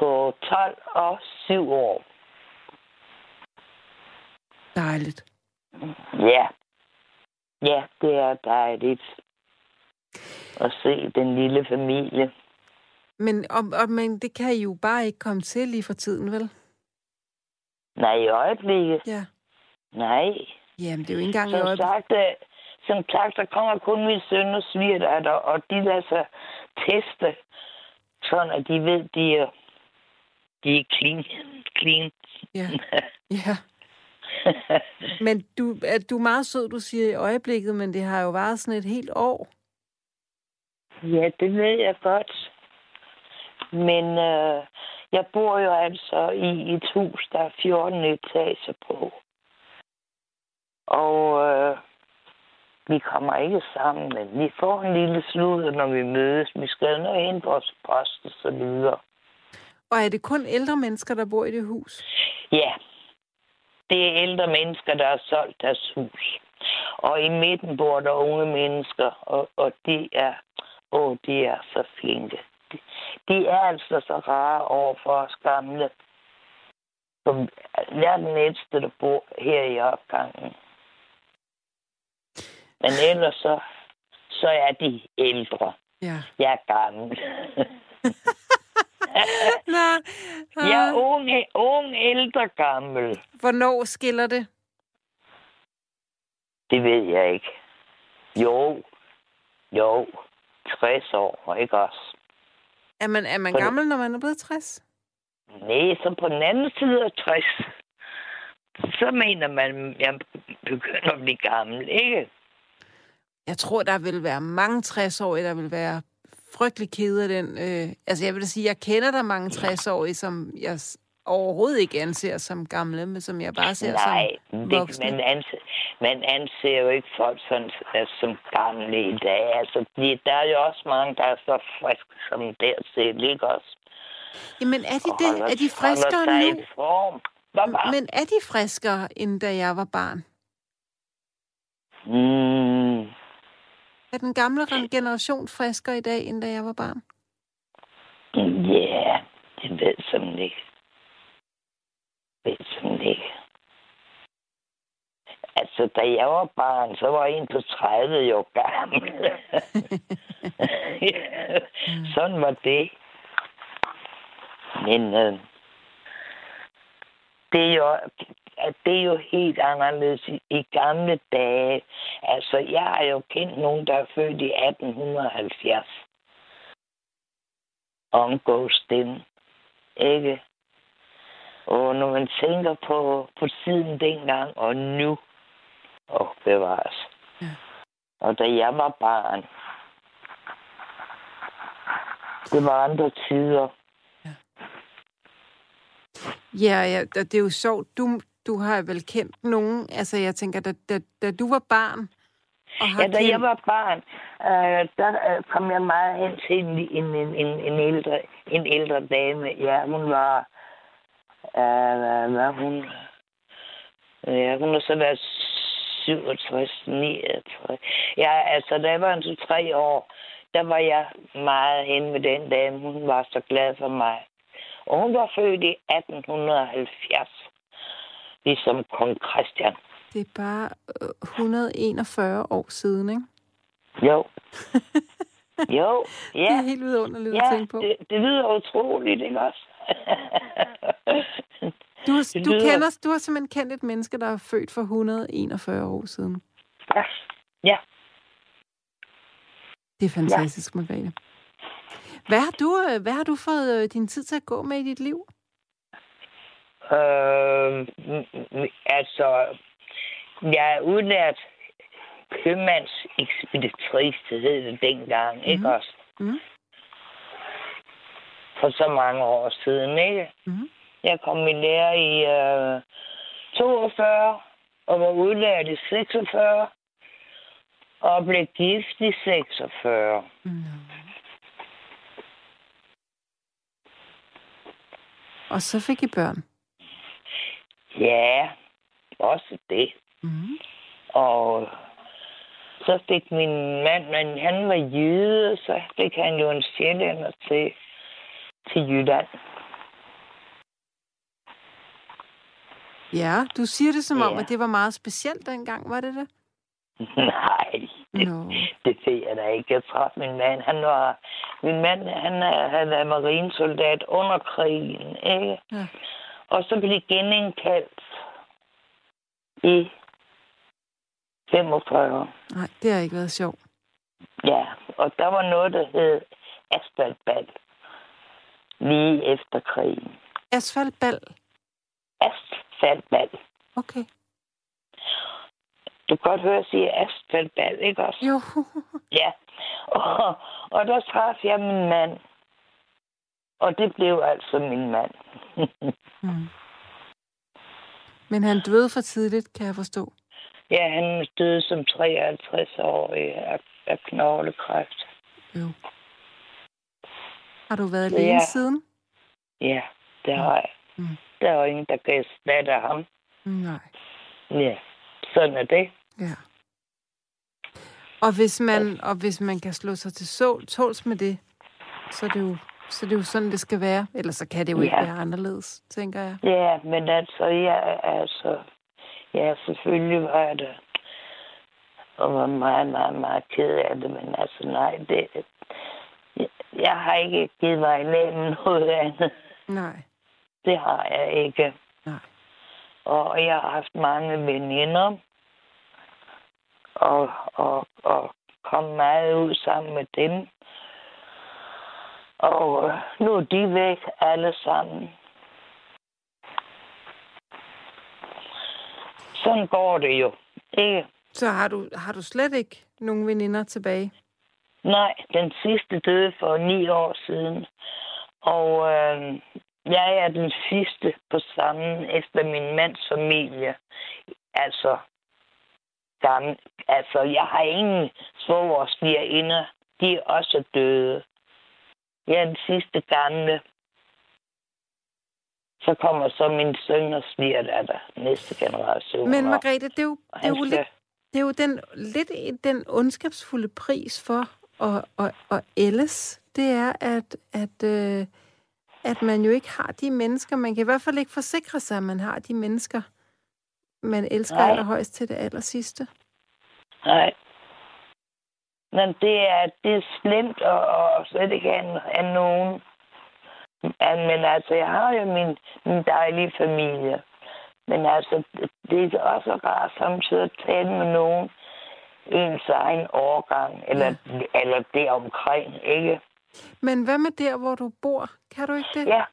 på 12 og 7 år. dejligt. Ja. Ja, det er dejligt at se den lille familie. Men, og, og, men det kan I jo bare ikke komme til lige for tiden, vel? Nej, i øjeblikket. Ja. Nej. Jamen, det er jo ikke engang i Som øjeblikket. sagt, øh, som sagt, der kommer kun min søn og svigerdatter, og de lader sig teste, sådan at de ved, de er, de er clean. clean. Ja. ja. Men du, er, du er meget sød, du siger i øjeblikket, men det har jo varet sådan et helt år. ja, det ved jeg godt. Men øh, jeg bor jo altså i et hus, der er 14 etager på. Og øh, vi kommer ikke sammen, men vi får en lille sludder, når vi mødes. Vi skal nå ind på vores post og så videre. Og er det kun ældre mennesker, der bor i det hus? Ja, det er ældre mennesker, der har solgt deres hus. Og i midten bor der unge mennesker, og, og de er, åh, de er så flinke. De, de er altså så rare over for os gamle. Som, jeg er den ældste, der bor her i opgangen. Men ellers så, så er de ældre. Ja. Jeg er gammel. Nå, jeg er ung, ung, ældre, gammel. hvornår skiller det? Det ved jeg ikke. Jo, jo, 60 år, ikke også? Er man, er man Fordi- gammel, når man er blevet 60? Nej, så på den anden side af 60, så mener man, at jeg begynder at blive gammel, ikke? Jeg tror, der vil være mange 60-årige, der vil være frygtelig kede af den. Øh, altså, jeg vil da sige, jeg kender der mange 60-årige, som jeg overhovedet ikke anser som gamle, men som jeg bare ser Nej, som voksne. man, anser, man anser jo ikke folk sådan, altså, som gamle i dag. Altså, de, der er jo også mange, der er så friske som der set, ikke også? Jamen, er de, det? Er de friskere nu? i form. Men er de friskere, end da jeg var barn? Mm, Er den gamle generation friskere i dag, end da jeg var barn? Ja, det ved simpelthen ikke. Ved jeg simpelthen ikke. Altså, da jeg var barn, så var en på 30 jo gammel. sådan var det. Men øh, det, er jo, at det er jo helt anderledes i, i gamle dage. Altså, jeg har jo kendt nogen, der er født i 1870 omgås dem. Ikke? Og når man tænker på, på tiden dengang og nu, og bevares. Ja. Og da jeg var barn, det var andre tider. Ja, ja og det er jo sjovt. Du, du har vel kendt nogen, altså jeg tænker, da, da, da du var barn, og Ja, da kendt... jeg var barn, øh, der øh, kom jeg meget hen til en, en, en, en, en, ældre, en ældre dame. Ja, hun var... Øh, hvad var hun? Ja, hun har så været 67, 69. Ja, altså, da jeg var en to-tre år, der var jeg meget hen med den dame. Hun var så glad for mig. Og hun var født i 1870, ligesom kong Christian. Det er bare øh, 141 år siden, ikke? Jo. Jo, ja. Det er helt vidunderligt at ja, tænke på. det, det lyder utroligt, ikke også? Du, det du, lyder- kender, du har simpelthen kendt et menneske, der er født for 141 år siden. ja. ja. Det er fantastisk, ja. Margrethe. Hvad har, du, øh, hvad har du fået øh, din tid til at gå med i dit liv? Øh, altså, jeg er udlært købmandsekspeditrice, det hed det dengang, mm. ikke også? Mm. For så mange år siden, ikke? Mm. Jeg kom i lære i øh, 42 og var udlært i 46 og blev gift i 46. Mm. Og så fik I børn. Ja, også det. Mm. Og så fik min mand, men han var jyde, så fik han jo en sjællænder til, til Jylland. Ja, du siger det som om, Ja. at det var meget specielt dengang, var det det? Nej, det, Nå. det ved jeg da ikke. Jeg traf min mand. Han var, min mand, han er, han er marinesoldat under krigen, ikke? Ja. Og så blev de genindkaldt i 45. Nej, det har ikke været sjovt. Ja, og der var noget, der hed asfaltbal. Lige efter krigen. Asfaltbal. Asfaltbal. Okay. Du kan godt høre, at jeg siger asfaltbal, ikke også? Jo. Ja. Og, og der traf jeg min mand. Og det blev altså min mand. Mm. Men han døde for tidligt, kan jeg forstå. ja, han døde som 53-årig af, af knoglekræft. Jo. Har du været Ja. alene siden? Ja, det har jeg. Mm. Der er jo ingen, der kan erstatte ham. Nej. Ja, sådan er det. Ja. Og hvis man, og hvis man kan slå sig til sol, tåls med det, så er det jo, så er det jo sådan, det skal være. Ellers så kan det jo ikke Ja. være anderledes, tænker jeg. Ja, men altså, jeg altså, ja, selvfølgelig var jeg det. Og var meget, meget, meget ked af det, men altså, nej, det, jeg, jeg har ikke givet mig ned med noget andet. Nej. Det har jeg ikke. Nej. Og jeg har haft mange veninder, og, og, og kom meget ud sammen med dem. Og øh, nu er de væk alle sammen. Sådan går det jo. Ikke? Så har du, har du slet ikke nogen veninder tilbage? Nej, den sidste døde for ni år siden. Og øh, jeg er den sidste på stammen efter min mands familie. Altså, gammel, altså jeg har ingen svogersvigerinder. De er også døde. Jeg er den sidste gamle. Så kommer så min søn og svigerdatter, næste generation. Men Margrethe, det er jo, det er jo, lidt, det er jo den, lidt den ondskabsfulde pris for at, at, at ældes. Det er, at, at, øh, at man jo ikke har de mennesker. Man kan i hvert fald ikke forsikre sig, at man har de mennesker, man elsker Nej. allerhøjst til det aller sidste. Nej. Men det er, det er slemt og, og slet ikke af, af nogen. Men altså, jeg har jo min, min dejlige familie. Men altså, det er også rart samtidig at tale med nogen ens egen årgang, eller, ja. eller det omkring, ikke? Men hvad med der, hvor du bor? Kan du ikke det? Ja.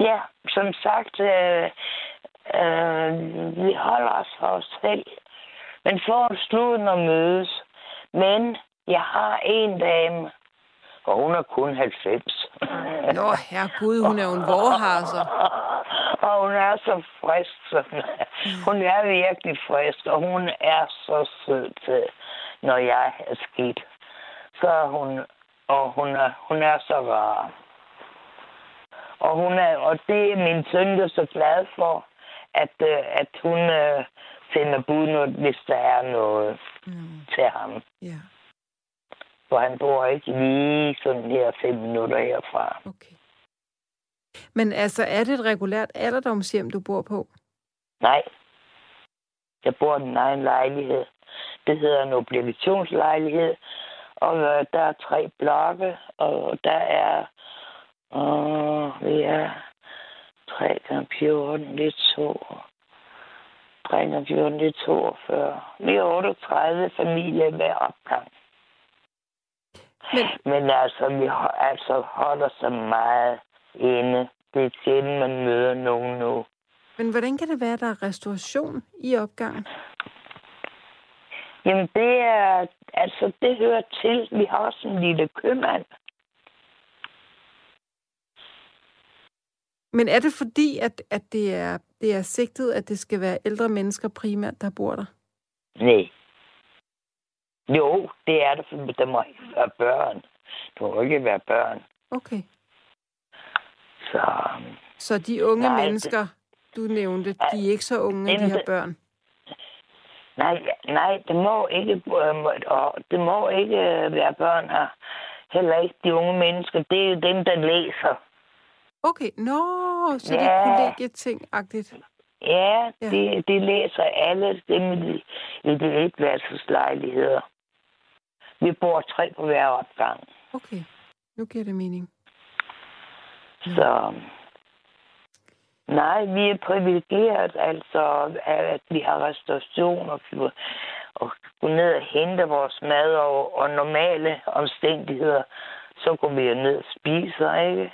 Ja, som sagt, øh, øh, vi holder os for os selv. Men for at sluden at mødes. Men jeg har en dame, og hun er kun 90. Nå, herregud, hun er jo en vorharser. og hun er så frisk. Så, hun er virkelig frisk, og hun er så sød til, når jeg er skidt. Så er hun, og hun er, hun er så rar. Og, hun er, og det er min søn jo så glad for, at, øh, at hun øh, sender bud, når- hvis der er noget Mm, til ham. ja, For han bor ikke lige sådan her fem minutter herfra. okay. Men altså, er det et regulært alderdomshjem, du bor på? Nej. Jeg bor i min egen lejlighed. Det hedder en obligationslejlighed. Og øh, der er tre blokke, og der er... Øh, vi er 3 gange 14, det er 2. 3 gange 14, det er 42. Vi er 38 familier hver opgang. Men, Men altså, vi altså holder så meget inde. Det er sjældent, man møder nogen nu. men hvordan kan det være, at der er restauration i opgangen? Jamen, det er... Altså, det hører til. Vi har også en lille købmand. Men er det fordi, at, at det, er, det er sigtet, at det skal være ældre mennesker primært, der bor der? Nej. Jo, det er det, for der må ikke være børn. Der må ikke være børn. Okay. Så Så de unge Nej, mennesker, du nævnte, de er ikke så unge, at de har børn? nej, nej, det må ikke, øh, og det må ikke øh, være børn her. Heller ikke de unge mennesker. Det er jo dem, der læser. Okay, nå, så det er Ja. kollegieting-agtigt. Ja, Ja. de, de læser alle dem i de, i de etværelseslejligheder. Vi bor tre på hver opgang. Okay, nu giver det mening. Så nej, vi er privilegeret, altså at vi har restauration og, og gå ned og hente vores mad og, og normale omstændigheder, så går vi jo ned og spiser, ikke?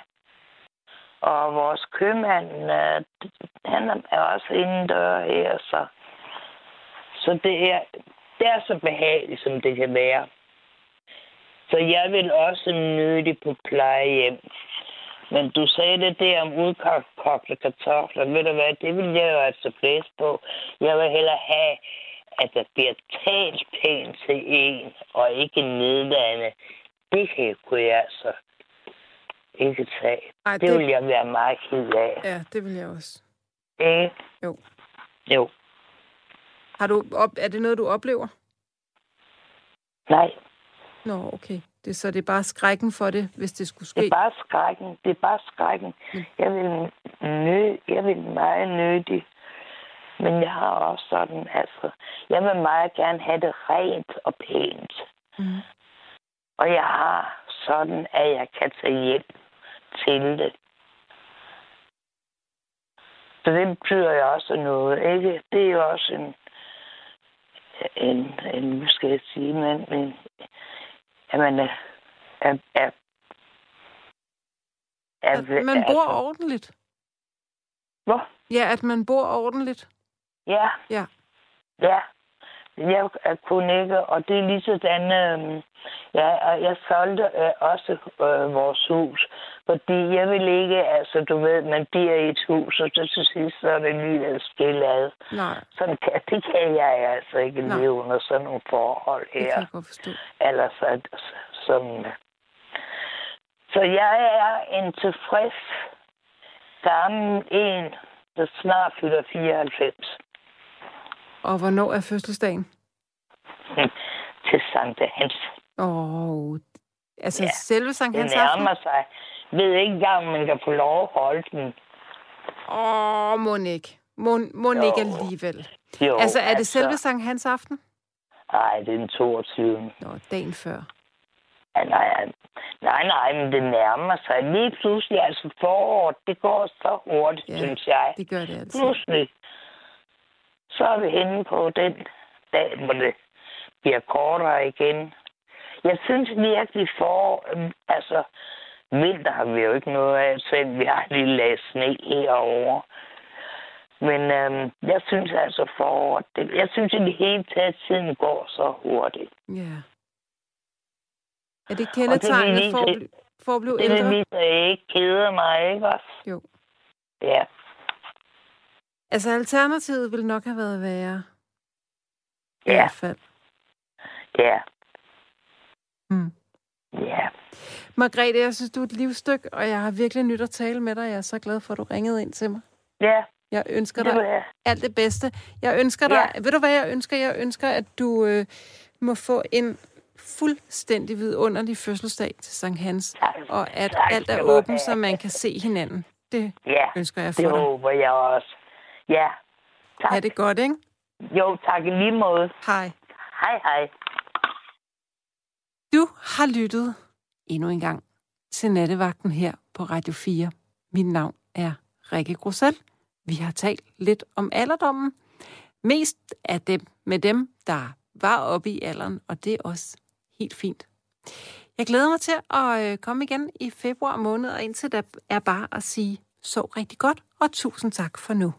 Og vores købmand, øh, han er også indendør her, så, så det, er, det er så behageligt, som det kan være. Så jeg vil også nyde på plejehjem. Men du sagde det der om udkogte kartofler. Ved du hvad, det vil jeg jo altså blæse på. Jeg vil hellere have, at der bliver talt pænt til en, og ikke nedladende. Det kan kunne jeg altså ikke tage. Ej, Det det, vil jeg være meget ked af. ja, det vil jeg også. Ikke? Jo. Jo. Har du op, er det noget, du oplever? Nej, Nå, okay. Det, så det er bare skrækken for det, hvis det skulle det ske? er bare skrækken. Det er bare skrækken. Mm. Jeg vil, nø, jeg vil meget nødig. Men jeg har også sådan, altså, jeg vil meget gerne have det rent og pænt. Mm. Og jeg har sådan, at jeg kan tage hjem til det. Så det betyder jo også noget, ikke? Det er jo også en, en, en skal jeg sige, men, men at man er, er, er, er At man bor ordentligt. Hvor? Ja, at man bor ordentligt. Ja. Ja. Ja. Jeg er kun ikke, og det er lige sådan, øh, ja, og jeg solgte øh, også øh, vores hus, fordi jeg vil ikke, altså du ved, man bliver i et hus, og så til sidst så er det lige at skille ad. Nej, Sådan kan, det kan jeg altså ikke Nej. leve under sådan nogle forhold det kan her. jeg godt forstå. Ellers er det sådan. Så jeg er en tilfreds gammel en, der snart fylder 94 Og hvornår er fødselsdagen? til Sankt Hans. Åh, oh, altså Ja, selve Sankt Det Hans aften? nærmer sig. Jeg ved ikke engang, om man kan få lov at holde den. Åh, oh, Monique Jo. alligevel. Jo, Altså, er det selve Sankt Hans aften? Nej, det er den 22. Nå, dagen før. Ja, nej, nej, nej, men det nærmer sig. Lige pludselig, altså foråret, det går så hurtigt, Ja, synes jeg. Det gør det altid. Pludselig, så er vi henne på den dag, hvor det bliver kortere igen. Jeg synes virkelig for, øhm, altså, vinter har vi jo ikke noget af, selv vi har lige lag sne herovre. Men øhm, jeg synes altså for, det, jeg synes i det hele taget, tiden går så hurtigt. Ja. Er det kendetegnende vise- for, at for at blive Det vil ældre? vise, at jeg ikke keder mig, ikke også? Jo. Ja, Altså, alternativet ville nok have været værre. I ja, hvert fald. ja, Mm. ja. Margrethe, jeg synes, du er et livsstykke, og jeg har virkelig nyt at tale med dig. Jeg er så glad for, at du ringede ind til mig. Ja, Jeg ønsker det dig jeg. alt det bedste. Jeg ønsker dig... Ved du, hvad jeg ønsker? Jeg ønsker, at du øh, må få en fuldstændig vidunderlig fødselsdag til Sankt Hans, Tak. og at Tak alt er åbent, så man kan se hinanden. Det Ja, ønsker jeg det for dig. håber jeg også. Ja, tak. Ha' det godt, ikke? Jo, tak i lige måde. Hej. Hej, hej. Du har lyttet endnu en gang til nattevagten her på Radio 4. Mit navn er Rikke Grosel. Vi har talt lidt om alderdommen. Mest af dem med dem, der var oppe i alderen, og det er også helt fint. Jeg glæder mig til at øh, komme igen i februar måned, og indtil der er bare at sige, så rigtig godt, og tusind tak for nu.